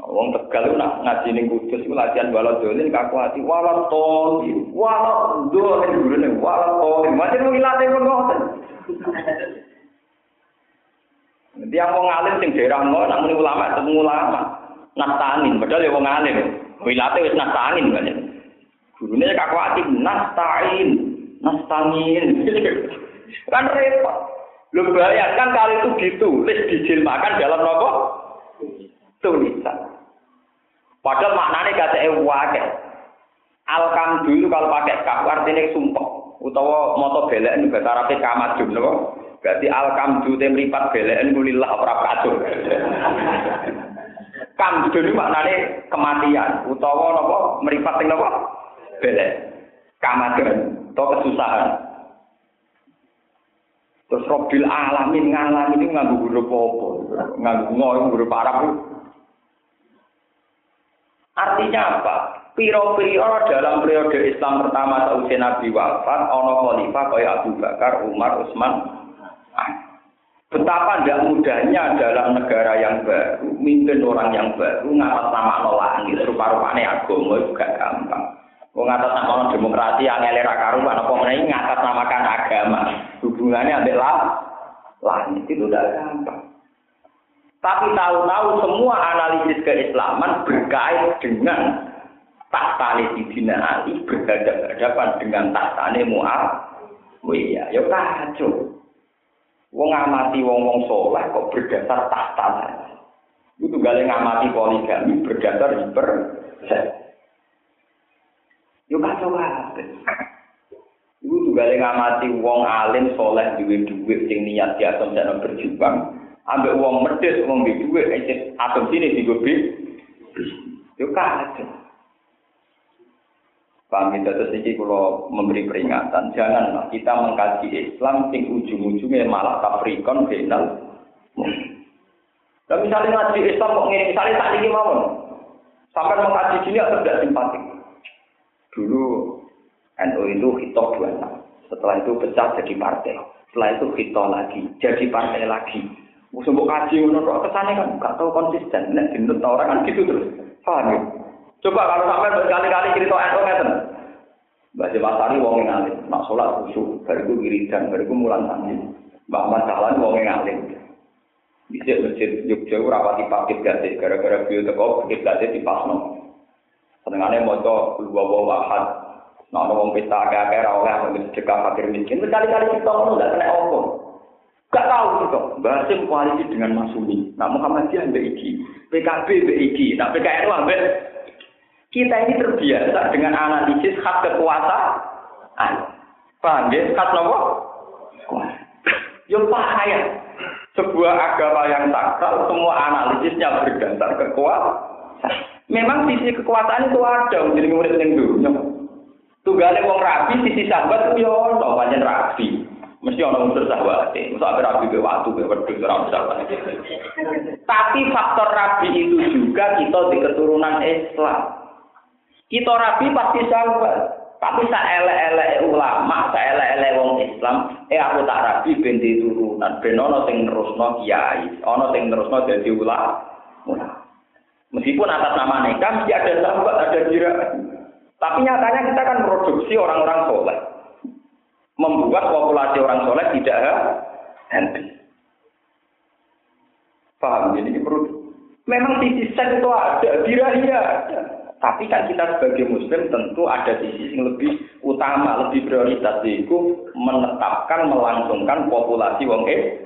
B: Wong Tegal nak ngaji ning Kudus iku latihan balon dolin kaku ati walau toli, walau dolin gurune walau toli. Macam wong ilate ngoten. Dia mau ngalim sing daerah ngono nak muni ulama ketemu ulama. Nastanin, padahal ya wong alim. Wilate wis nastanin kan. Gurune kaku ati nastain, nastanin. kan repot. Lu bayangkan kalau itu ditulis dijilmakan dalam nopo? Tulisan. Padahal maknanya kata ewake. Alkam dulu kalau pakai kaf artinya sumpah. Utawa moto belek ini bahasa Arabnya. No? Berarti alkam dulu yang meripat belek ini mulillah ora kacau. Kam dulu maknanya kematian. Utawa nopo meripat nopo belek. Kamadun. Atau kesusahan. Terus Robil alamin ngalamin itu nganggu huruf apa? Nganggu ngoy huruf Arab Artinya apa? Piro-piro dalam periode Islam pertama sausai Nabi wafat, ono khalifah kaya Abu Bakar, Umar, Utsman. Betapa tidak mudahnya dalam negara yang baru, mimpin orang yang baru, ngatas nama langit, rupa-rupanya agama juga gampang. Ngatas nama demokrasi yang elera karuan, apa ngatas namakan agama, hubungannya adalah langit itu udah gampang. Tapi tahu-tahu semua analisis keislaman berkait dengan tahtane Sidina Ali berhadapan dengan tahtane Mu'awiyah. Ya kacau. Wong ngamati wong-wong soleh kok berdasar tahta. Itu gale ngamati poligami berdasar hiper Yo kacau kabeh. Juga ngamati wong alim soleh duwe duit sing niat jane berjuang, ambek wong medhit wong duwe duit atom sini digobi. Yo kacau. Paham itu terus ini kalau memberi peringatan, janganlah kita mengkaji Islam sing ujung-ujungnya malah tafrikon final. Dan misalnya ngaji Islam kok ngene, misalnya tak ini mau, sampai mengkaji sini atau tidak simpatik. Dulu NU itu hitop dua setelah itu pecah jadi partai, setelah itu hitop lagi, jadi partai lagi. Musuh kaji menurut kesannya kan nggak tahu konsisten, nek dinut orang kan gitu terus, paham ya? Coba kalau sampai berkali-kali cerita NU ngeten. Mbak Jepasari wong yang alim, nak sholat khusyuk, bariku wiridan, bariku mulan sanji. Mbak Ahmad Sahlan wong yang alim. Bisa masjid Jogja rapati pakit gade, gara-gara beliau teko pakit di pasno. Senengannya mau dua bawa wahad, nah wong pesta agak-agak rawleh, ambil sedekah fakir miskin. Berkali-kali kita ngomong nggak kena opo. Gak tahu gitu. Basim koalisi dengan Masumi. Nah Muhammadiyah mbak Iki, PKB mbak Iki, nah PKN mbak kita ini terbiasa dengan analisis hak kekuasaan. Paham ya? Hak nopo? Yang bahaya. Sebuah agama yang sakral, semua analisisnya berdasar kekuasaan. Memang sisi kekuasaan itu ada, jadi murid yang dulu. Tugale wong rapi, sisi sahabat itu ya ono, rapi. Mesti orang unsur sahabat, mesti apa rapi ke waktu, ke sahabat. Tapi faktor rapi itu juga kita di keturunan Islam. Kita rapi pasti sahabat. Tapi saelek-elek ulama, saelek-elek wong Islam, eh aku tak rapi ben turunan, ben ana sing nerusno kiai, ana sing nerusno dadi ulama. Meskipun atas nama nikah mesti ada sahabat, ada jira. Tapi nyatanya kita kan produksi orang-orang soleh. Membuat populasi orang soleh tidak henti. Paham? Jadi perlu. Memang sisi seks itu ada, birahi ada. Tapi kan kita sebagai muslim tentu ada sisi yang lebih utama, lebih prioritas yaitu menetapkan, melangsungkan populasi wong eh.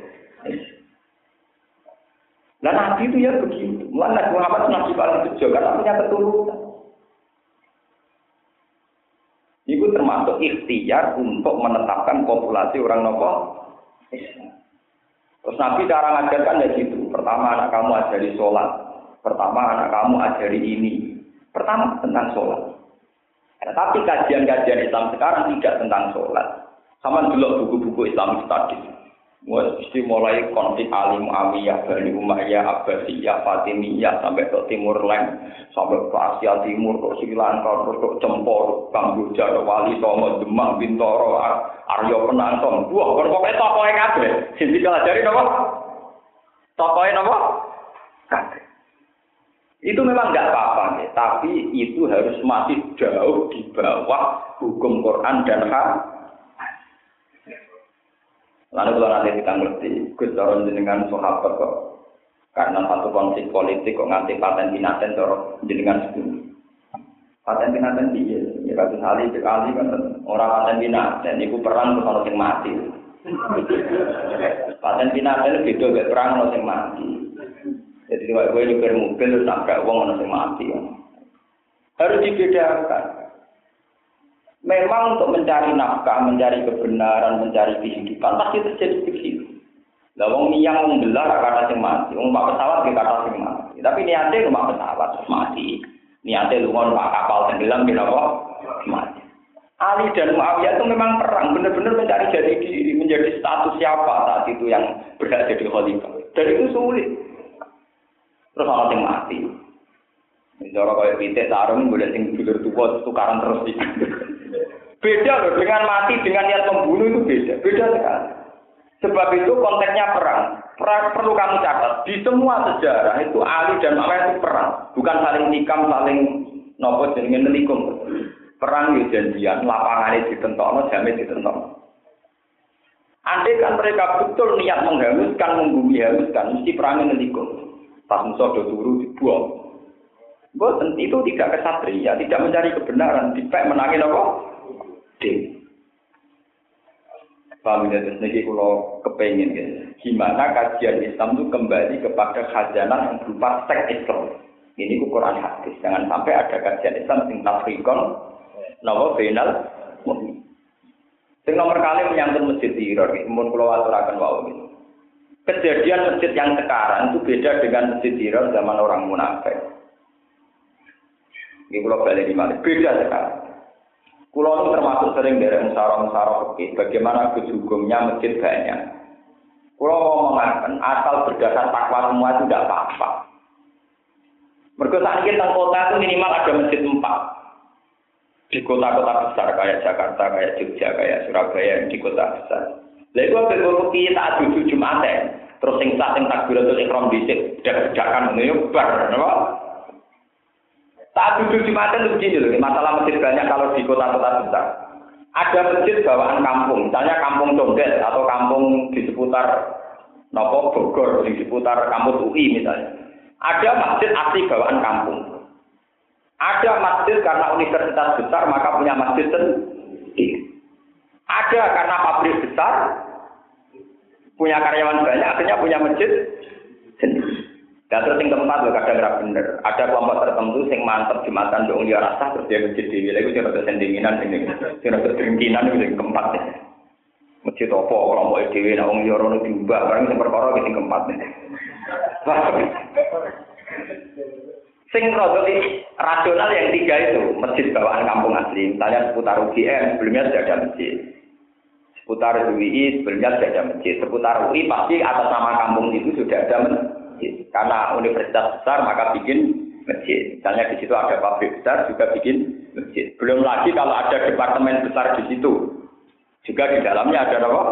B: Nah Nabi itu ya begitu. Mulai Nabi Muhammad Nabi paling bejo karena punya keturunan. Itu termasuk ikhtiar untuk menetapkan populasi orang nopo Terus Nabi cara ngajarkan ya gitu. Pertama anak kamu ajari sholat. Pertama anak kamu ajari ini. Pertama tentang sholat. Nah, tapi kajian-kajian Islam sekarang tidak tentang sholat. Sama dulu buku-buku Islam tadi. Mesti mulai konflik Ali Muawiyah, Bani Umayyah, Abbasiyah, Fatimiyah, sampai ke Timur Leng, sampai ke Asia Timur, ke Sri Lanka, terus ke Cempor, Kamboja, Wali Songo, Demak, Bintoro, Aryo Penantong. Wah, kan pokoknya tokohnya kabeh. Sing dipelajari napa? Tokohnya napa? Kabeh. Itu memang nggak apa-apa, tapi itu harus masih jauh di bawah hukum Quran dan hak. Lalu kalau nanti kita ngerti, Gus Doron jenengan sahabat kok. Karena satu konflik politik kok nganti paten binaten dorong jenengan sepuluh. Paten binaten dia, ya kasus Ali, Ali kan orang paten binaten, itu perang terus orang yang mati. Paten binaten itu beda perang orang yang mati. Jadi kalau gue nyupir mobil terus nabrak uang orang mati. Harus dibedakan. Memang untuk mencari nafkah, mencari kebenaran, mencari kehidupan pasti terjadi begitu. Lah wong niyang wong gelar kata sing mati, wong pak pesawat di kata sing mati. Tapi niatnya rumah pesawat terus mati. Niatnya lungon pak kapal tenggelam di apa? Mati. Ali dan Muawiyah itu memang perang, benar-benar mencari jadi diri, menjadi status siapa saat itu yang berhak jadi khalifah. Dan itu sulit. Terus orang yang mati. Cara kayak pitik sarung boleh sing dulur tua tukaran terus di. Beda loh dengan mati dengan niat membunuh itu beda, beda sekali. Sebab itu konteksnya perang. Perang perlu kamu catat di semua sejarah itu Ali dan Muawiyah itu perang, bukan saling tikam, saling nopo jenenge nelikum. Perang ya janjian, lapangannya ditentokno, jamin ditentokno. Andai kan mereka betul niat menghanguskan, membumi hanguskan, mesti perangnya nelikum. Pas musuh turu dibuang. Itu tidak kesatria, tidak mencari kebenaran, tidak menangin apa? Ding. Paham ya, terus niki kalau kepengen ya. Gimana kajian Islam itu kembali kepada khazanah yang berupa seks Islam. Ini ku Quran hadis. Jangan sampai ada kajian Islam sing tafrikon nawa benal Sing nomor kali menyangkut masjid Tiror, mun kula aturaken wau gitu. Kejadian masjid yang sekarang itu beda dengan masjid Tiror zaman orang munafik. Ini kula balik di mana? Beda sekarang. Kulo termasuk sering dari musara-musara oke. Bagaimana kejugumnya masjid banyak. Kulo ngomongkan asal berdasar takwa semua itu tidak apa-apa. Mereka saat ini kota itu minimal ada masjid empat. Di kota-kota besar kayak Jakarta, kayak Jogja, kayak Surabaya, di kota besar. Lalu itu ada beberapa tak duduk Jumat Terus sing sah sing takbiratul ikram dhisik, dak-dakan ngene bar, napa? Tak duduk Jumatan itu begini loh, masalah masjid banyak kalau di kota-kota besar. Ada masjid bawaan kampung, misalnya kampung Condet atau kampung di seputar Nopo Bogor, di seputar kampus UI misalnya. Ada masjid asli bawaan kampung. Ada masjid karena universitas besar maka punya masjid sendiri. Ada karena pabrik besar punya karyawan banyak akhirnya punya masjid sendiri. Dan terus yang keempat loh kadang nggak bener. Ada kelompok tertentu yang mantep jumatan dong dia rasa terus dia masjid dewi. Lalu dia rasa sendinginan, dia rasa dengkinan itu yang keempat ya. Masjid apa kelompok dewi, nah orang dia rono diubah, barang yang perkara yang keempat nih. Sing rodoli rasional yang tiga itu masjid bawaan kampung asli. Misalnya seputar UGM sebelumnya sudah ada masjid. Seputar UI sebelumnya sudah ada masjid. Seputar UI pasti atas nama kampung itu sudah ada masjid masjid. Karena universitas besar maka bikin masjid. Misalnya di situ ada pabrik besar juga bikin masjid. Belum lagi kalau ada departemen besar di situ. Juga di dalamnya ada apa?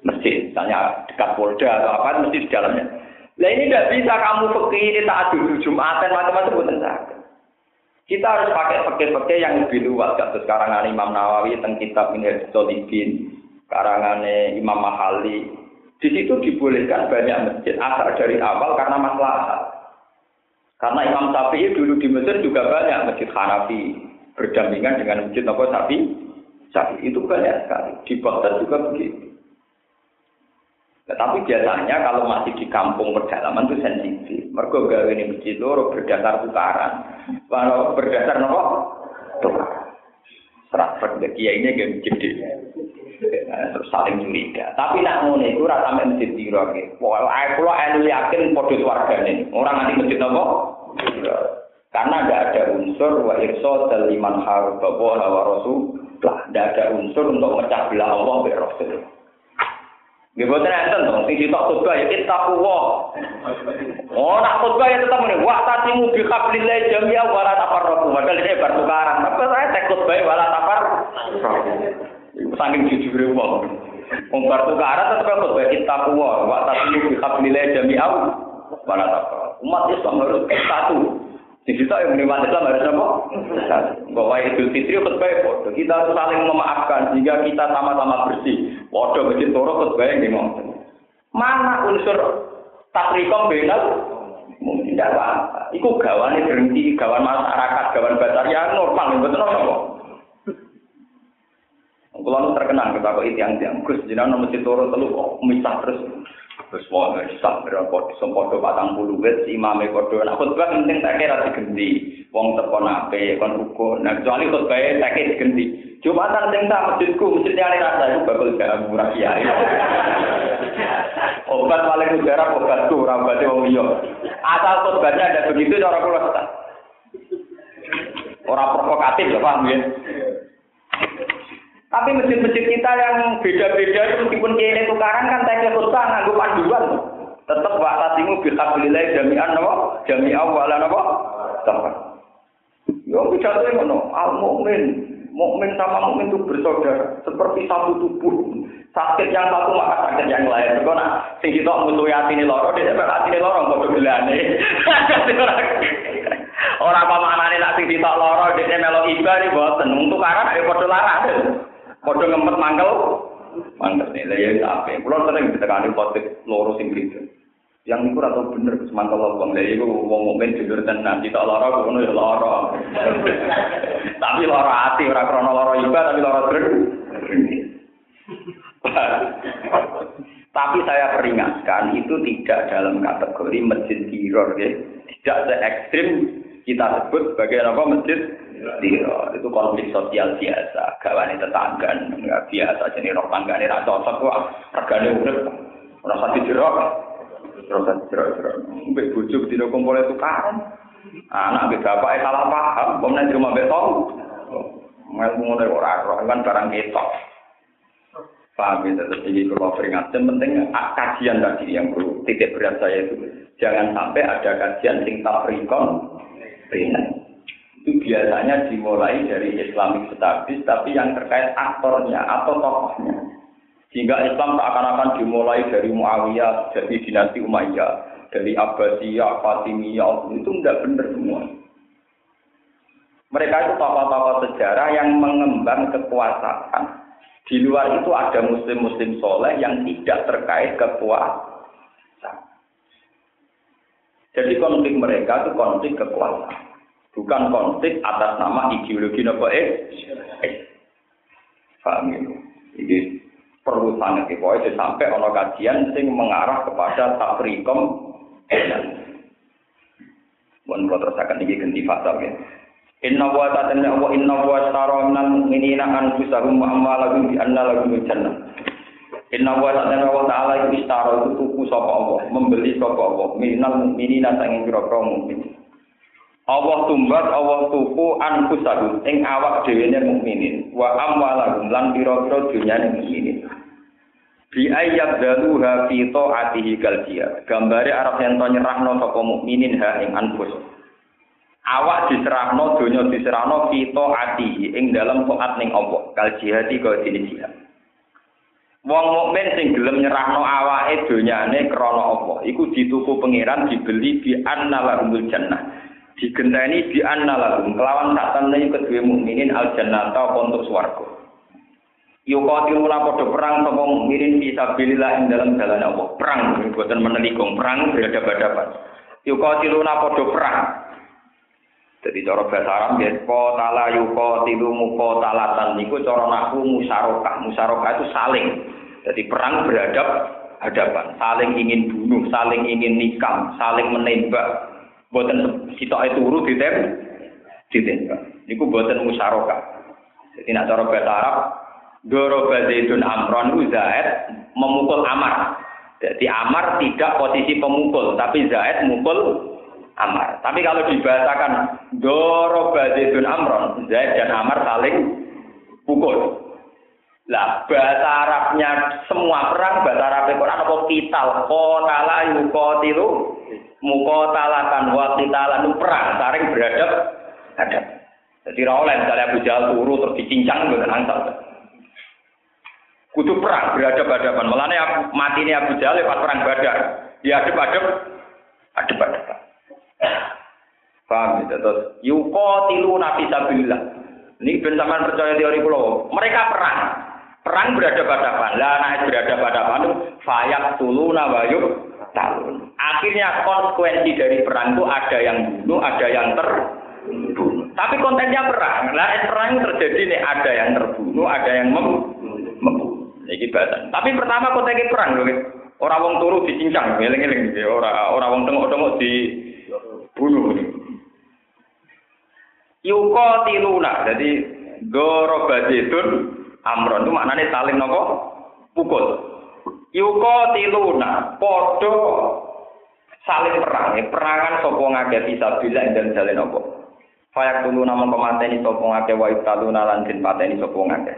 B: Masjid. Misalnya dekat Polda atau apa, masjid di dalamnya. Nah ini tidak bisa kamu pergi ini tak duduk Jumatan macam-macam bukan Kita harus pakai pakai-pakai yang lebih luas. Kasus karangan Imam Nawawi tentang kitab Minhaj Solihin, karangan Imam Mahali, di situ dibolehkan banyak masjid asal dari awal karena masalah. Karena Imam Syafi'i dulu di Mesir juga banyak masjid Hanafi berdampingan dengan masjid Nabi Syafi'i. Syafi'i itu banyak sekali. Di Baghdad juga begitu. Tetapi biasanya kalau masih di kampung pedalaman itu sensitif. Mereka gawe ini masjid loro berdasar tukaran. Kalau berdasar nopo tukaran. Serat kiai ini gak masjid terus saling curiga. Tapi nak ngono iku ora sampe masjid diro iki. Pokoke kula elu yakin padha swargane. Ora nganti masjid napa? Karena tidak ada unsur wa irsa liman harba wa rasul. Lah, tidak ada unsur untuk mecah belah Allah be Rasul. Nggih boten enten to, sing sitok khotbah ya ittaqwa. Oh, nak khotbah ya tetap ngene, wa tatimu bi hablillah jami'a wa la tafarraqu. Padahal ini bertukaran. Apa saya tek khotbah wa la tafarraqu. saking jujure wong. Wong bar tukaran tetep kok bae takwa, wa tasbihu bi hablillah jami'au. Mana tak. Umat Islam harus satu. Di situ yang menerima Islam harus apa? Bahwa Idul Fitri khutbah foto. Kita saling memaafkan sehingga kita sama-sama bersih. Waduh, masjid toro khutbah yang ngomong. Mana unsur takrikom benal? Mungkin tidak apa-apa. Iku gawan berhenti, gawan masyarakat, gawan batar ya normal, betul apa? Kalau terkenal kita kok itu yang tiang Gus, jenengan nomor toro telu kok misah terus. Terus mau misah berapa sempodo patang puluh wet imam kodo. Nah khutbah penting tak kira digendi. Wong teko nape kon rukun. Nah kecuali khutbah tak kira digendi. Jumatan sing tak masjidku masjidnya ada rasa itu bakal jalan murah kiai. Obat paling udara obat tuh obatnya wong liya. Asal khutbahnya ada begitu cara kula Orang provokatif ya paham ya. Tapi masjid-masjid kita yang beda-beda itu meskipun kini tukaran kan tanya khutbah nganggo panduan. Tetap wa tasimu bil hablillah jami'an napa? Jami'an wa la napa? Tempat. Yo bicara ngono, al mukmin, mukmin sama mukmin itu bersaudara, seperti satu tubuh. Sakit yang satu maka sakit yang lain. Kok nak sing kita musuhi atine loro, dia sampe atine loro padha gelane. Ora maknane nak sing ditok loro, dia melok iba nih boten. Untuk karena ayo padha larang. Padha ngempet mangkel. Mangkel nih, lah ya sampe. Kulo sering ditekani potik loro sing gitu. Yang niku ora bener semangkel wong lha iku wong mukmin jujur tenan kita lara ngono ya lara. tapi lara ati ora krana lara iba tapi lara dreng. Tapi saya peringatkan itu tidak dalam kategori masjid tiror ya. Tidak se ekstrim kita sebut sebagai apa masjid tiror. Itu konflik sosial biasa. Gawane tetangga nggak biasa jadi roh tanggane ra cocok kok regane urip. Ora sati jerok. Terus jerok. Mbek bojo dina kumpul itu kan. Anak mbek bapak salah paham, pemenang di rumah beton. Mel ngono ora roh kan barang ketok. Paham tetap ini kalau peringatkan, penting kajian tadi yang perlu titik berat saya itu. Jangan sampai ada kajian sing tabrikon, itu biasanya dimulai dari Islamic Studies, tapi yang terkait aktornya atau tokohnya. Sehingga Islam seakan-akan dimulai dari Muawiyah, jadi dinasti Umayyah, dari Abbasiyah, Fatimiyah, itu tidak benar semua. Mereka itu tokoh-tokoh sejarah yang mengembang kekuasaan di luar itu ada muslim-muslim soleh yang tidak terkait kekuasaan. Jadi konflik mereka itu konflik kekuasaan. Bukan konflik atas nama ideologi nopo eh. eh. Paham itu? Ini perlu sangat pokoknya sampai ono kajian sing mengarah kepada tafrikom Mohon kalau terus akan ini ganti fasal ya. Inna wa ta'ala wa inna wa tara minal mu'minina anfusahum wa amwalahum bi anna lahum jannah. Inna wa ta'ala wa ta'ala iku istara itu tuku sapa Allah, membeli sapa Allah. Minal mu'minina sanging pira-pira mukmin. Allah tumbat Allah tuku anfusahum ing awak dhewe mukminin wa amwalahum lan pira-pira dunyane mukminin. Bi ayat daluha fi ta'atihi kal Gambare arep yen to nyerahno sapa mukminin ha ing anfus. Awak diserahno donya diserahno kita ati ing dalam taat ning Allah. Kal jihadi kaya dene jihad Wong mukmin sing gelem nyerahno awake donyane krana Allah. Iku dituku pangeran dibeli bi annalahumul jannah. Digenteni bi annalahum kelawan sak temene kedue mukminin al jannah ta untuk swarga. Yukotiluna padha perang sapa mukminin fisabilillah ing dalam jalan Allah. Perang boten menelikung perang berhadapan-hadapan Yukotiluna padha perang jadi cara bahasa Arab ya kotala yuko tilu muko talatan niku cara naku musarokah. Musarokah itu saling. Jadi perang beradab hadapan. Saling ingin bunuh saling ingin nikam saling menembak. Buatan sitok itu urut ditem ditembak. Niku buatan musarokah. Jadi nak cara bahasa Arab Doro Zaidun Amron Zaid memukul Amar. Jadi Amar tidak posisi pemukul, tapi Zaid mukul Amar. Tapi kalau dibahasakan Doro Zaidun Amron, Zaid dan Amar saling pukul. Lah bahasa Arabnya semua perang bahasa Arab Quran apa kital qatala yuqatilu muqatalatan wa qitalan perang saling beradab hadap. Jadi ra oleh misalnya Abu Jahal turu terus dicincang mboten angsal. Kudu perang beradab-hadapan. Mulane mati ini Abu Jahal pas perang Badar. Dia adep-adep adep-adepan. Paham ya? Terus yuko tilu nabi sabilillah. Ini ben percaya teori pulau. Mereka perang. Perang berada pada Lah nah berada pada itu fayak tulu nawayuk talun. Akhirnya konsekuensi dari perang itu ada yang bunuh, ada yang terbunuh. Tapi kontennya perang. Lah perang terjadi nih ada yang terbunuh, ada yang mem membunuh. Ini. Tapi pertama kontennya perang loh. Orang wong turu dicincang, ngeling-ngeling. Orang orang wong tengok-tengok di bunuh. Yuko tiluna, jadi goro baditun amron itu maknanya saling nopo pukul. Yuko tiluna, podo saling perang, perangan sopo ngake bisa bila dan jalan nopo. Fayak tulu nama pemateni sopo ngake wa taluna lan den pateni sopo ngake.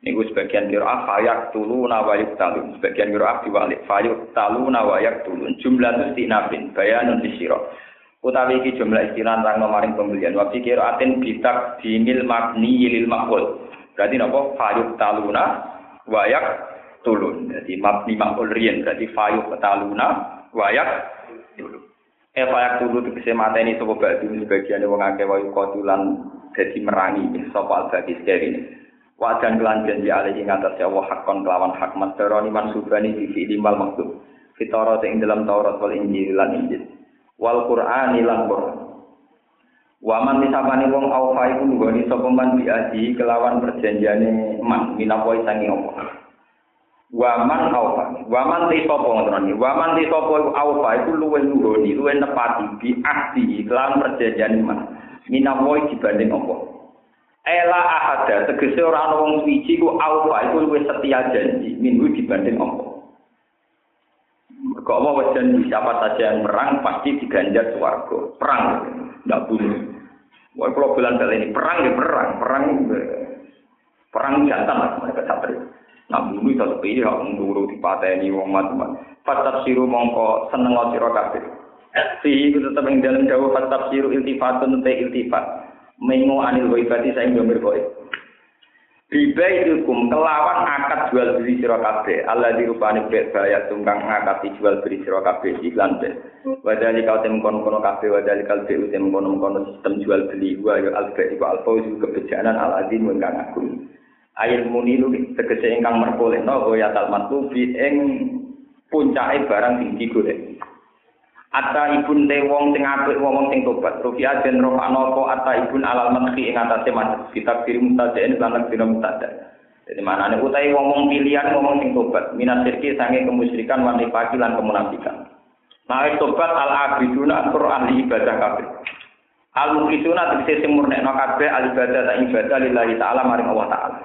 B: Niku sebagian kira fayak tulu nawa yuk talun. Sebagian kira diwalik fayak talu nawa yak tulun. Jumlah itu stinafin bayanun disiro utawi iki jumlah istilah rang maring pembelian. Wa kira atin bitak dinil magni lil makul. Berarti napa? Fayuk taluna wayak tulun jadi mabni makul riyen berarti fayuk taluna wayak tulun eh fayak tulun tegese mateni sapa batu sebagian wong akeh wayu kotulan dadi merangi sapa al-baqi ini. Wajan kelan janji alih ing atas Allah hakon kelawan hak masteroni mansubani di fi'limal maktub fitara ing dalam Taurat wal Injil lan Injil wal Qur'an lan Qur'an. Waman disapani wong awfa iku nggoni sapa man biaji kelawan perjanjiane man minapa sangi apa. Waman aufa. Waman te sapa ngoten. Waman te sapa aufa iku luwih nuruni, luwih nepati bi ahdi lan perjanjian iman. Minawa dibanding apa? Ela ahada tegese ora ana wong suci ku aufa iku luwih setia janji minggu dibanding apa? Apa wis janji siapa saja yang perang pasti diganjar swarga. Perang ndak bunuh. Wah, kalau bilang kali ini perang ya perang, perang perang jantan lah mereka satria. Nah, bumi itu sepilih hak menduru di pateni wong mati Fatab siru mongko seneng lo siro kabeh. Si itu tetap yang dalam jauh fatab siru iltifatun te iltifat. Mengu anil waibati saya ngambil goib. Bibai ilkum kelawan akad jual beli siro kabeh. Allah dirupani bet bayar tunggang akad jual beli siro kabeh iklan bet. Wadali kau tem kono kono kabeh wadali kau tem tem kono kono sistem jual beli gua yo albe iku alfauzu kebejanan al azim ingkang agung. Air munilu tegese ingkang merkolehno goya talmatu bi ing puncake barang sing digolek. Ata ibun te wong sing apik wong sing tobat. Rufi ajen roh anopo ata ibun alal madhi ing atase madhi. Kitab diri mutajain lan diri mutada. Jadi mana nih utai wong pilihan wong sing tobat. Minat sirki sange kemusyrikan wanita lan kemunafikan. Nah tobat al abiduna tur ahli ibadah kabeh. Al muklisuna tegese sing murnekno kabeh al ibadah ta ibadah lillahi taala maring Allah taala.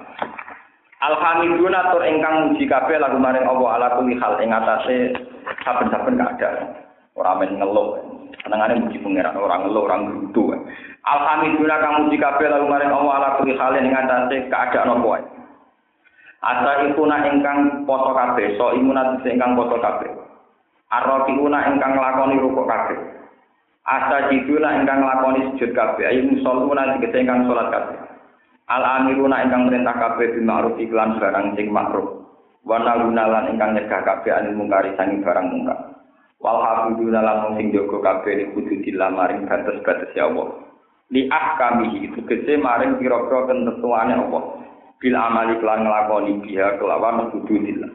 B: Alhamdulillah tur ingkang muji kabeh lagu maring Allah ala kulli hal ing atase saben-saben keadaan. Ora men ngeluh. Senengane muji pangeran, ora ngeluh, ora ngrutu. Alhamdulillah kang muji kabeh lagu maring Allah ala kulli hal ing atase keadaan apa wae. Asa ikuna ingkang poso kabeh, so imunat ingkang poso kabeh. Arrofiuna ingkang lakoni rukuk kabeh. Asa jiduna ingkang lakoni sujud kabeh. Ayo musoluna tegese ingkang salat kabeh. Al amiruna ingkang merintah kabeh bil ma'ruf iklan barang sing makruh. Wa nalunalan ingkang nyegah kabeh anil mungkari sanging barang mungkar. Wal hafiduna lan sing jaga kabeh ning hududillah maring batas-batas ya Allah. Li ahkamihi itu kese maring pira-pira ketentuane Allah. Bil amali kelan nglakoni biha kelawan hududillah.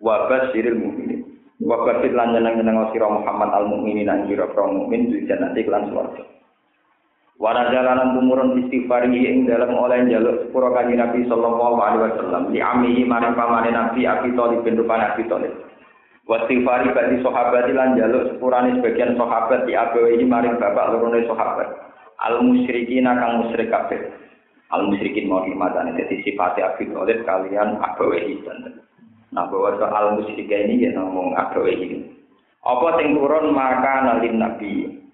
B: Wa basyiril mukminin. Wa basyir lan nyeneng-nyeneng sira Muhammad al mukminin lan pira-pira mukmin di jannati kelan swarga. Wana jalanan tumurun istighfar ing dalam oleh jaluk sepuro kanji Nabi Sallallahu Alaihi Wasallam di amihi maring pamane Nabi Abi Thalib bin Rupan Abi Thalib. Wasifari bagi sahabat lan jaluk sepurane sebagian sahabat di abawi maring bapak lorone sahabat. Al musyrikin kang musyrik kabeh. Al musyrikin mau dimatane dadi sifat Abi Thalib kalian abawi Nah bahwa soal musyrik ini ya ngomong abawi Apa sing turun maka nalin Nabi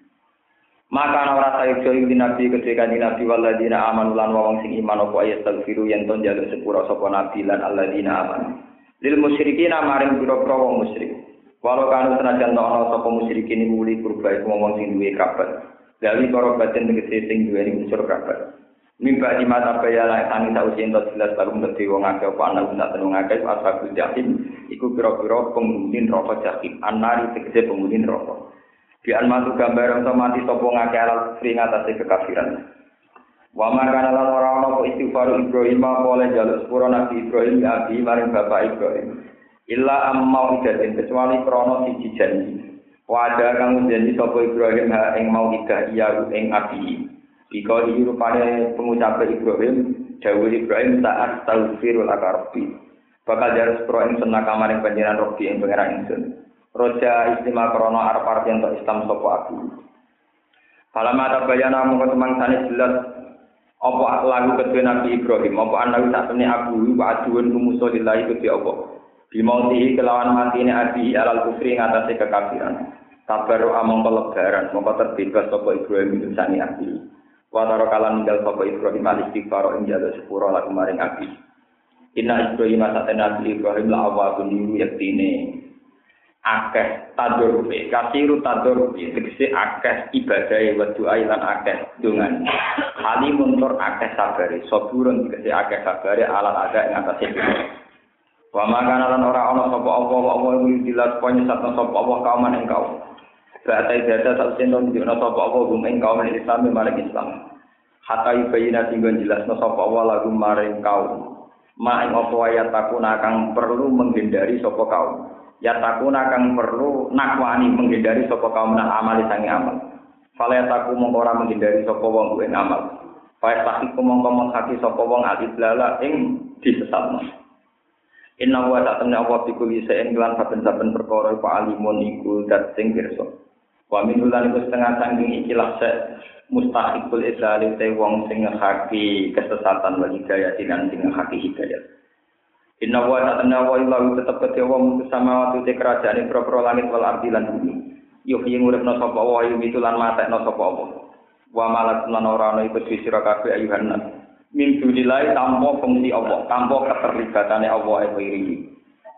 B: maka ana ora sayuk joyo di nabi ketika di nabi waladina aman lan wong sing iman apa ayat tagfiru yen ton jaluk sepura sapa nabi lan alladzina aman. Lil musyrikin maring pira-pira wong musyrik. Walau kanu senajan ana sapa musyrikin iku muli kurba iku wong sing duwe kerabat. Dari para batin tegese sing duwe unsur kerabat. Mimba di mata baya lan tangi tau sing jelas baru dadi wong akeh apa ana guna tenung akeh ashabul jahim iku pira-pira penghuni neraka jahim. Anari tegese penghuni neraka. Di almatu gambar untuk mati sopo ngakal kufri ngatasi kekafiran. Wa makana lan ora ana apa istighfar Ibrahim apa oleh jaluk sepuro Nabi Ibrahim ya abi maring bapak Ibrahim. Illa ammau idatin kecuali krono siji janji. Wada kang janji sapa Ibrahim ha ing mau idah iya ing abi. Ika iki rupane pengucap Ibrahim, dawuh Ibrahim tak astaghfirul akarbi. Bakal jaris pro ing sunah kamaring panjenengan robi ing pangeran ingsun. Roja istimewa arep arep yen Islam sapa aku. Kalau ada bayana mongko temang jelas apa lagu kedua Nabi Ibrahim apa anak tak temne aku wa aduun kumuso lillahi kedhi apa. Bimauti kelawan ini abi alal kufri ngatasi kekafiran. Tabaru among lebaran mongko terbebas sapa Ibrahim itu sani abi. Wa kalan ninggal sapa Ibrahim al istighfar ing jalo sepuro lagu maring abi. Inna Ibrahim satena Ibrahim la awabun yaktine akeh tadurrufe kasiru tadurrufe tegese akeh ibadah wa doa lan akeh dungan. Halimun tur akeh sabare. Saburun tegese akeh sabare alat ada ing atase wa makana lan ora ana sapa apa apa iku dilas ponya satu sapa apa kaum ing kaum. Batai data tak di ana sapa apa gum ing kaum Islam maring Islam. Hatta yubayina tinggal jelas no sapa apa lagu maring kaum. Ma ing ayat takuna kang perlu menghindari sapa kaum ya takuna kang perlu nakwani menghindari sapa kaum nak amal sangi amal fala ya taku mongko menghindari sapa wong kuwi amal fa tahi mongko menghati sapa wong alif lala ing disesatno Inna wa tak temne Allah bi kulli shay'in lan saben-saben perkara iku alimun iku dat sing pirsa. Wa min lan iku setengah sanging ikilah se mustahikul islali te wong sing ngaki kesesatan wa hidayah lan sing ngaki hidayah. Inna wa tak temne Allah ilahu tetep kete wong sama waktu te kerajaan pro langit wal ardi lan bumi. Yuhyi nguripno sapa wa yumitu lan matekno sapa Allah. Wa lan ora ana iku sira kabeh ayuhan nas. min dunilai tanpa fungsi Allah, tanpa keterlibatannya Allah yang ini.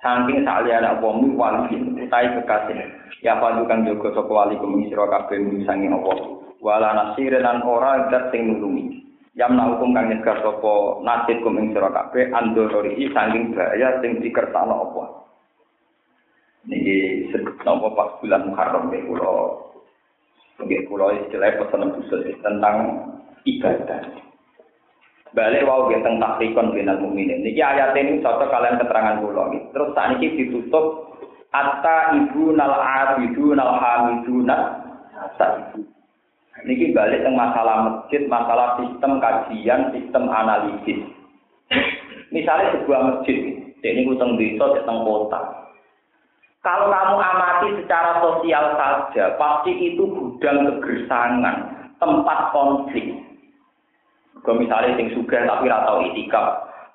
B: Saking saliyane Allah mu wali utai kekasih. Ya padu kang jaga sapa wali kum sira kabeh sange Allah. Wala nasir lan ora dat sing nulungi. Yamna hukum kang nyegah sapa nasib kum ing sira kabeh andorori saking bahaya sing dikersakno Allah. Niki napa pas bulan Muharram nggih kula nggih kula istilah pesen khusus tentang ibadah. balik wau ge teng takrikon binal mukminin. Niki ayat ini cocok kalian keterangan kula iki. Terus saat ini ditutup atta ibu nal abidu nal hamiduna ibu. Niki balik teng masalah masjid, masalah sistem kajian, sistem analisis. Misalnya sebuah masjid, ini utang desa, teng kota. Kalau kamu amati secara sosial saja, pasti itu gudang kegersangan, tempat konflik Kalau misalnya sing suka tapi ora tau itikaf,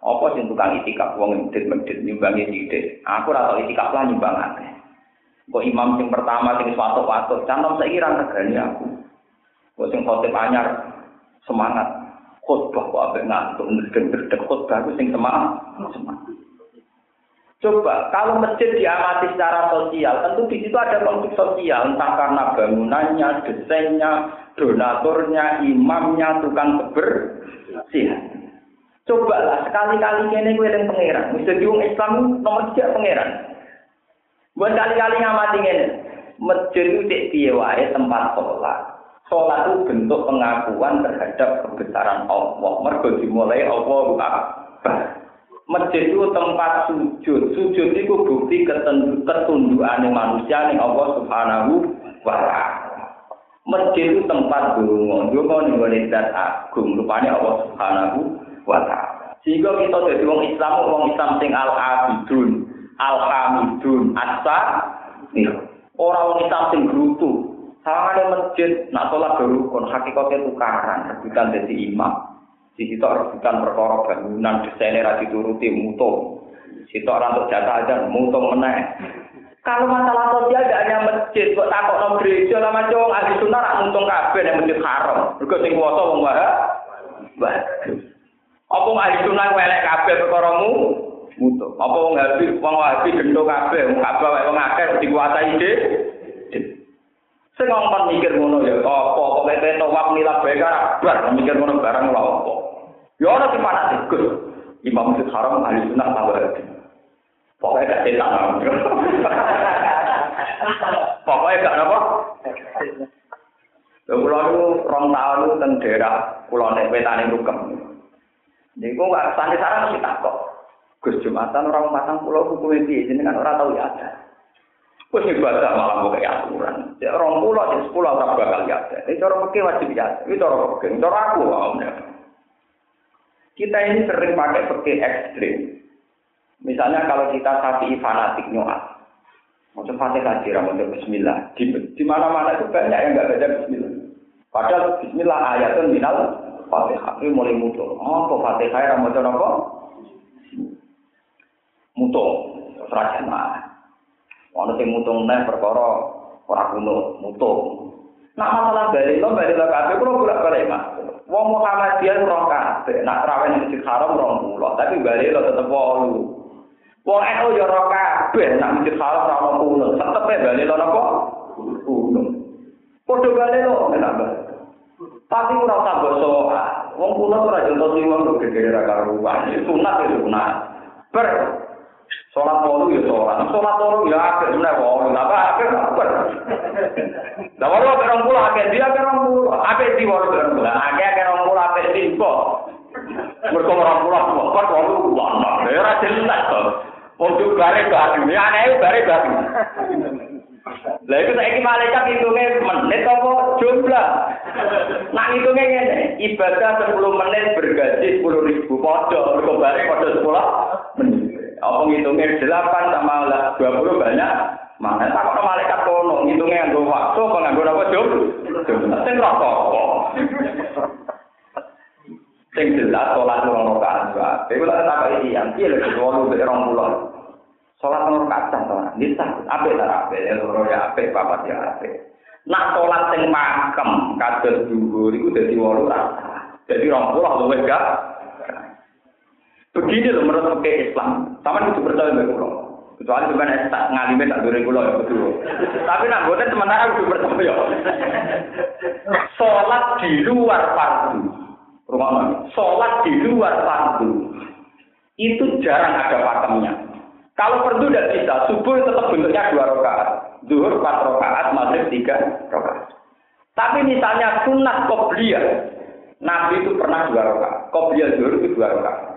B: apa sing tukang itikaf wong medit-medit nyumbangi sithik. Aku ora tau itikaf lah nyumbang akeh. Kok imam sing pertama sing suatu-suatu, cantom saiki ra regani aku. Kok sing khotib anyar semangat khotbah kok ape ngantuk ndek-ndek khotbah aku sing semangat. Semangat. Coba, kalau masjid diamati secara sosial, tentu di situ ada konflik sosial, entah karena bangunannya, desainnya, donaturnya, imamnya, tukang kebersihan. Coba lah, sekali-kali ini gue yang pangeran. Misalnya di Islam nomor tiga pangeran. Buat kali-kali ngamati ini, masjid itu di tempat sholat. Sholat itu bentuk pengakuan terhadap kebesaran Allah. Mergo dimulai Allah Akbar. Masjid itu tempat sujud. Sujud itu bukti ketundukan manusia nih Allah Subhanahu wa taala. Masjid itu tempat dungo, dungo nih wanita agung, rupanya Allah Subhanahu wa taala. Sehingga kita jadi orang Islam, orang Islam sing al abidun, al hamidun, asa, orang Islam sing gerutu. Sama ada masjid, nak sholat berukun, hakikatnya tukaran, rebutan jadi imam. Di situ rebutan perkara bangunan desainnya ra dituruti mutung. Situ orang untuk aja mutung meneh. Kalau masalah sosial tidak hanya masjid, kok takut no gereja lah macam ahli sunnah rak mutung kabeh yang masjid haram. Mergo sing kuwasa wong wae. Apa ahli sunnah welek kabeh perkara mu? Mutung. Apa wong habi wong wahabi gendho kabeh, wong kabeh wong akeh dikuasai dhewe. Sing ngomong mikir ngono ya, apa pokoke tawaf nilap bae bar mikir ngono barang lha apa. Ya ora sing panas Gus. Imam Masjid Haram ahli sunnah tambah hati. Pokoknya gak setan. Pokoknya gak apa? Lha kula niku rong taun niku teng daerah kula nek wetane rukem. Niku gak sane sarang mesti takok. Gus Jumatan orang matang pulau hukum piye jenengan ora tau ya ada. Wes ibadah malah kok kayak aturan. Ya orang pulau di sepuluh ora bakal ya. Ini cara pakai wajib ya. Ini cara pakai. Cara aku awalnya. Kita ini sering pakai fikih ekstrim. Misalnya kalau kita sapi fanatik nyoat, macam fatihah kira mau Bismillah. Di, di mana-mana itu banyak yang nggak baca Bismillah. Padahal Bismillah ayatun minal fatihah. Ini mulai mutu. Oh, kok fatihah mau apa? Mutu. Serajan mah. Ono sing mutung neh perkara ora kuno mutu. Nah masalah balik lo balik lo kabeh kulo bolak-balik Mas. Wong Muhammadiyah roh kabeh, nak trawen ning Masjid Haram rong pulau, tapi bali lo tetep wolu. Wong NU ya roh kabeh, nak Masjid Haram ora kuno, tetep bali lo napa? Kuno. Padha bali lo kenapa? Tapi ora usah basa. Wong kuno ora jonto sing wong gede ra karuan. Sunat ya sunat. Ber Sholat wolu ya sholat, sholat wolu ya akhir sebenarnya wolu, apa akhir apa? Nah wolu akhir orang akhir dia akhir orang akhir di wolu akhir orang pulau, akhir akhir orang pulau, akhir di kok. Mereka orang pulau, kok wolu mana? Ya rajin lah kok. Untuk bare batu, ya aneh bare batu. Lah itu saiki malaikat hitungnya menit apa jumlah. Nak hitungnya ngene, ibadah 10 menit bergaji 10 ribu. Padha, mergo bare padha 10 menit. Apa ngitungnya delapan sama dua puluh banyak? Mana tak kok malaikat kono ngitungnya nganggo waktu apa apa job? Sing rokok. Sing jelas sholat rong rakaat wae. Iku lek tak iki yang piye lek wolu mek rong puluh. Sholat rong rakaat ta? Nisa, apik ta apik, ya loro ya apik, papat ya apik. Nak sholat sing makem kados dhuwur iku dadi wolu rakaat. Jadi rong puluh gak Begini loh menurut pakai Islam. Sama itu percaya dengan pulau. Kecuali bukan tak ngalime tak dure pulau ya betul. Tapi nak gue sementara udah percaya. Sholat di luar fardu. Rumah mana? Sholat di luar fardu. Itu jarang ada pakemnya. Kalau fardu tidak bisa, subuh tetap bentuknya dua rakaat. Zuhur empat rakaat, maghrib tiga rakaat. Tapi misalnya sunat kobliyah, Nabi itu pernah dua rakaat. Kobliyah zuhur itu dua rakaat.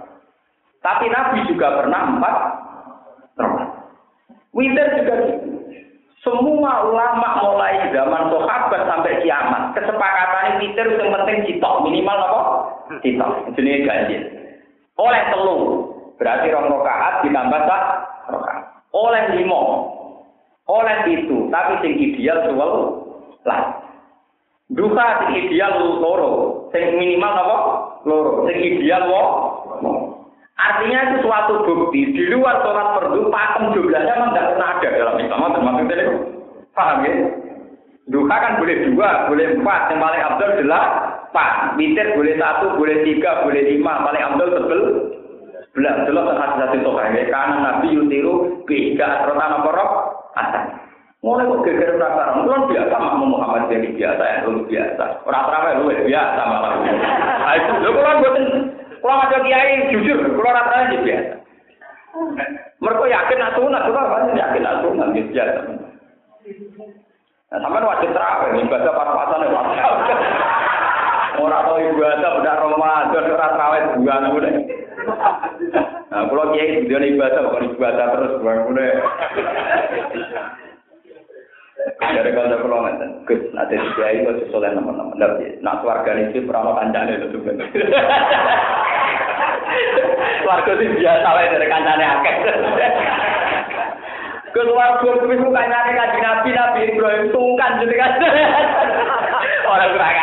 B: Tapi Nabi juga pernah empat rakaat. Witir juga gitu. Semua ulama mulai zaman sahabat sampai kiamat kesepakatan witir yang penting citok minimal apa? Citok. Jenis ganjil. Oleh telur berarti rong rakaat ditambah tak rakaat. Oleh limo. Oleh itu, tapi sing ideal suwel lah. Duka sing ideal loro, sing minimal apa? Loro, sing ideal wo. Artinya itu suatu bukti di luar sholat fardu pakem jumlahnya memang tidak pernah ada dalam Islam. Termasuk itu paham ya? Duha kan boleh dua, boleh empat. Yang paling abdul adalah empat. Witir boleh satu, boleh tiga, boleh lima. Paling abdul tebel belas. Jelas hadis hadis toka ya. Karena Nabi yutiru tiga rotan atas. Mulai kok geger rasa orang biasa makmum Muhammad jadi biasa ya, lu biasa. Orang terawih lu biasa malah. Itu, lu kalau buatin kalau ada kiai jujur, kalau rata aja biasa. Mereka yakin nak sunat, kalau kan yakin nak sunat gitu biasa. Nah, sampai wajib terawih, ibadah pas-pasan ya Orang tahu ibadah benar Ramadan, orang terawih bulan mulai. Nah, kalau kiai dia ibadah, bukan ibadah terus bulan mulai. Dari kalau ngeten, Gus, nanti kiai itu soleh teman-teman. Nah, keluarga ini kancane itu sebenarnya. Keluarga sih biasa lah dari kancane akeh. Keluarga kuwi ku kancane kanji Nabi Nabi Ibrahim jadi kan. Orang kurang.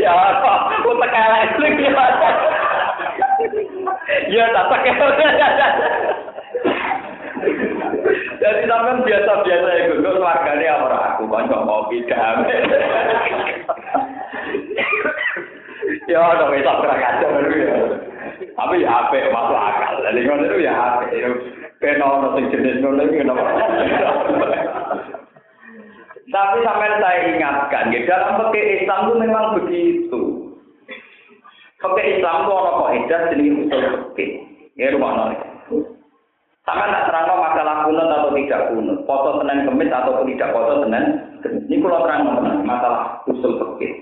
B: Ya apa? Untuk kalah itu gimana? Ya tak pakai. Jadi sampean biasa-biasa ya gue keluargane ora aku kanca kopi damai. Ya ada wis ora kacau ya. Tapi ya apik masuk akal. Jadi ngono itu ya apik. Ben ono sing jenis ngono iki kenapa. Tapi sampai saya ingatkan, ya, dalam pakai Islam itu memang begitu. Pakai Islam itu orang kaidah jenis usul fikih. Ya rumah nol. Sama tak terang masalah kunut atau tidak kunut, foto senen kemis atau tidak foto senen kemis. Ini kalau terang masalah usul fikih.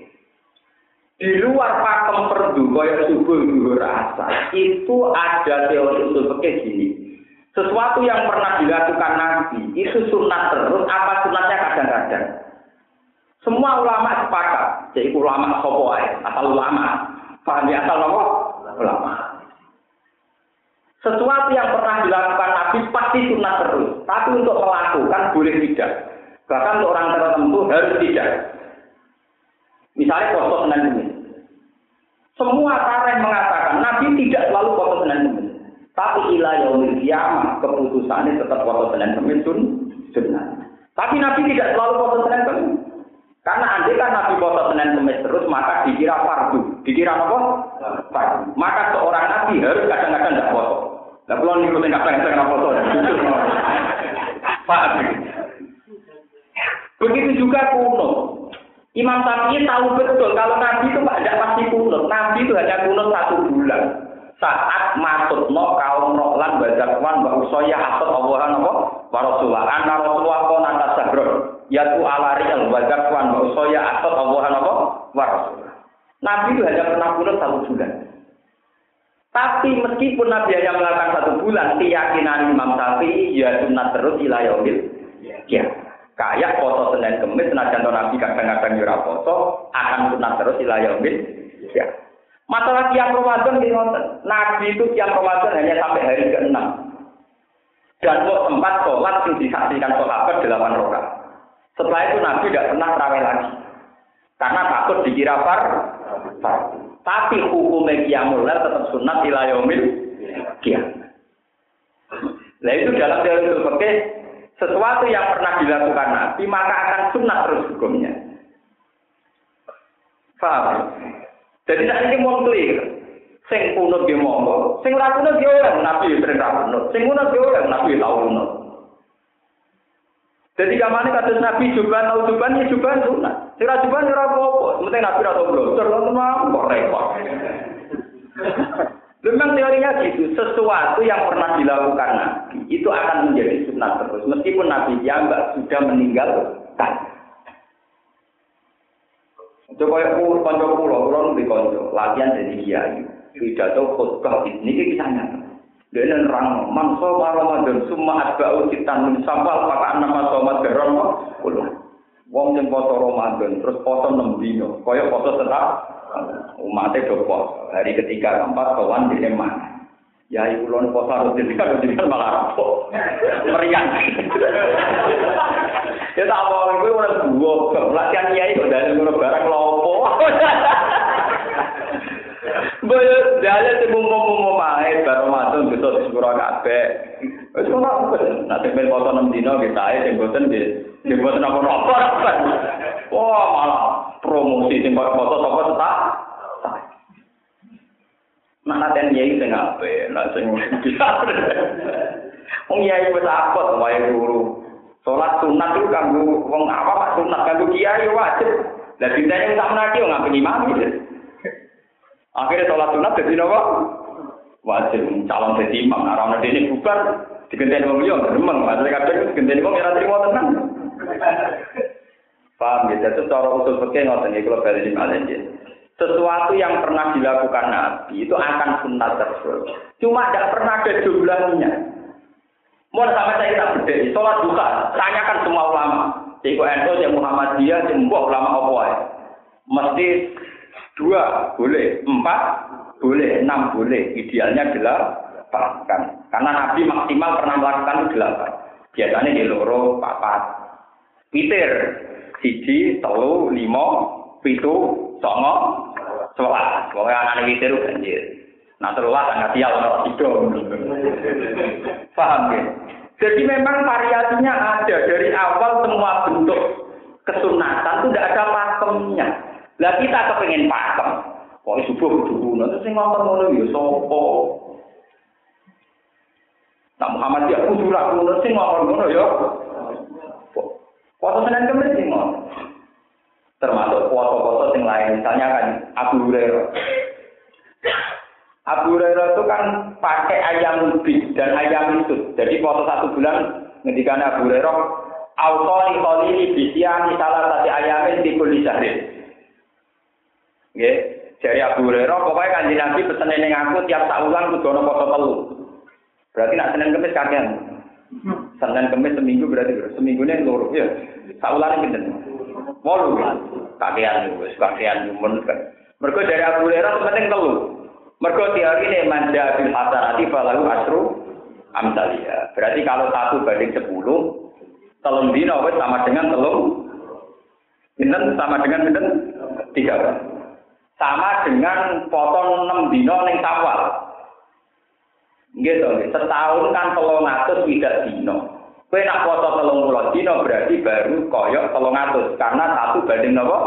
B: Di luar pakem perdu, kaya subuh dulu rasa, itu ada teori usul fikih gini. Sesuatu yang pernah dilakukan Nabi, itu sunat terus, apa sunatnya kadang-kadang. Semua ulama sepakat, jadi ulama sopo asal ulama. Paham ya asal apa? Ulama. Sesuatu yang pernah dilakukan Nabi pasti sunat terus. Tapi untuk melakukan boleh tidak. Bahkan untuk orang tertentu harus tidak. Misalnya foto Senin Kemis. Semua tarikh mengatakan Nabi tidak selalu foto Senin Kemis. Tapi ilah yaumil kiamah keputusannya tetap foto Senin Kemis sun sunnah. Tapi Nabi tidak selalu foto Senin Kemis. Karena andai kan Nabi foto Senin Kemis terus maka dikira fardu. Dikira apa? Fardu. Maka seorang Nabi harus kadang-kadang tidak foto. Nah, kalau ngikutin kadang-kadang tidak foto. Paham? Begitu juga kuno. Imam Syafi'i tahu betul kalau Nabi itu tidak pasti kunut. Nabi itu hanya kunut satu bulan. Saat masuk no kaum rohlan bazakwan wa usoya asal Allah apa? Wa Rasulullah. Anna Rasulullah kona tasabron. Yaitu ala riyal bazakwan wa usoya asal Allah apa? Wa Rasulullah. Nabi itu hanya pernah kunut satu bulan. Tapi meskipun Nabi hanya melakukan satu bulan, keyakinan Imam Syafi'i ya sunat terus ilayomil. Ya. Kayak foto Senin Kemis, senajan Nabi kadang-kadang yura foto, akan sunat terus ilayomil. Ya. Masalah tiang Ramadan di Nabi itu tiang Ramadan hanya sampai hari ke-6. Dan kok tempat sholat yang disaksikan sahabat delapan rakaat. Setelah itu Nabi tidak pernah terawih lagi. Karena takut dikira far. Tapi hukumnya kiamul tetap sunat ilayomil kiam. Nah itu dalam teori fikih sesuatu yang pernah dilakukan Nabi maka akan sunat terus hukumnya. Paham? Jadi saat ini mau clear. Sing kunut dia sing kunut dia orang nabi sering kunut, sing kunut dia orang nabi tahu kunut. Jadi kamane kados nabi juban tau juban ya juban sunat. Sing ra juban ora apa-apa, penting nabi ra tau blontor kok repot. Memang teorinya gitu, sesuatu yang pernah dilakukan Nabi itu akan menjadi sunat terus, meskipun Nabi Jambak sudah meninggalkan. Coba ya kanca kula, kula di kanca, latihan jadi kiai. Pidato khutbah ini kisah Dia nerang mangsa Ramadan summa atba'u citan min sambal maka nama somat garon kula. Wong sing poso Ramadan terus poso 6 dino, kaya poso tetap umatnya do. Hari ketiga keempat kawan di mana? Ya ibu lon poso harus jadi kan malah. Meriang. Ya tak apa, gue udah dua, latihan kiai kok ngono barang lopo. Boyo dalem sing mumpung-mumpung mae bar Ramadan bisa disepuro kabeh. Wis ngono nek tempe foto 6 dino kita ae sing boten nggih. Sing boten apa-apa. Wah, malah promosi sing foto sapa tetap. Nah, nanti yai sing ape, nah sing bisa. Wong yai wis akot wae guru. Sholat sunat itu kanggo wong apa pak sunat kanggo kiai wajib. Lah bintanya yang tak menaki ngapa imam gitu. Akhirnya sholat sunat jadi apa? Wajib calon jadi imam. Nah, orang ini bubar digenteni wong liya gremeng. Maksudnya kadang digenteni wong ora trimo tenan. Paham gitu. Itu cara usul fikih ngoten iki kalau bali Sesuatu yang pernah dilakukan Nabi itu akan sunat terus. Cuma tidak pernah ada jumlahnya. Mau sama saya tak berdiri, sholat duka, tanyakan semua ulama. Iku ento yang Muhammadiyah, yang ulama apa ya? Mesti dua boleh, empat boleh, enam boleh. Idealnya delapan. Karena Nabi maksimal pernah melakukan itu delapan. Biasanya di loro, papat. Pitir, siji, telu, limo, pitu, songo, sholat. Pokoknya anak pitir banjir. Nah terulah sangat sial orang itu. Paham ya? Jadi memang variasinya ada dari awal semua bentuk kesunatan itu tidak ada pakemnya. Lah kita kepengen pakem. Kok subuh kudu nanti sing ngomong ngono ya sapa? Nah Muhammad ya kudu ra ngono sing ngomong ngono ya. Foto Senin Kemis sing Termasuk foto-foto sing lain, misalnya kan Abu Hurairah. Abu Hurairah itu kan pakai ayam lebih dan ayam itu. Jadi foto satu bulan ketika Abu Hurairah Autoli koli bisian salah satu ayamin di kulisahin. Oke, dari Abu Hurairah pokoknya kan Nabi pesen ini aku tiap saulan kudu ono foto telu. Berarti nak Senin Kamis kakean. Senin Kamis seminggu berarti seminggu ini loro ya. Saulan pinten? Wolu. Kakean wis kakean mun. Mergo dari Abu Hurairah penting telu. Mergo teori ini manja bil hasanati falahu asru amsalia. Berarti kalau satu banding sepuluh, telung dino sama dengan telung, Binten sama dengan binten tiga sama dengan potong 6 dino ning Sawal. gitu to, setahun kan 300 tidak dino. Kowe nak foto 30 dino berarti baru koyok 300 karena satu banding napa?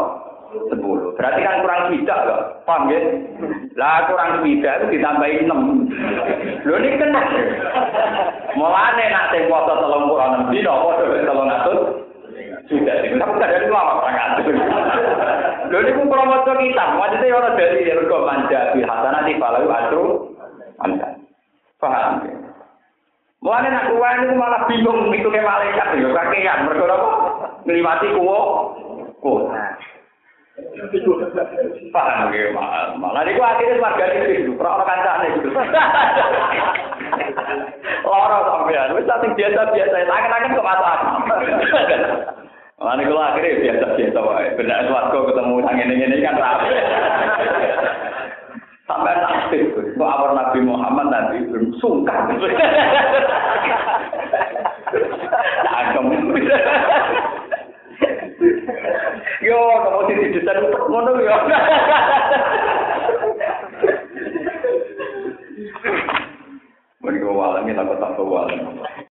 B: 10. Berarti kan kurang tidak loh. Paham ya? Lah kurang tidak itu ditambahi 6. Lho ini kena. Mulane nak sing foto 36 dino padha 300 sudah. Tapi kadang lama 300. Lho niku kula kita, kitab, wajite ora dari mergo manja bi hasanati falahu asru amsal. Paham? Mulane nak kuwi niku malah bingung ngitune malaikat ya kakean mergo apa? Ngliwati kuwo kuwo. Paham ya, mahal. Malah niku akhirnya warga itu itu, ora kancane gitu. Loro sampean, wis sing biasa-biasa, tangan-tangan kok masuk. Lalu kalau akhirnya biasa-biasa wae. Benar suatu ketemu yang ini-ini kan rapi. Sampai nanti, kok awal Nabi Muhammad nanti belum sungkan. Cangkem. Yo, kamu sih desain ngono yo. Mereka walangin takut takut walangin.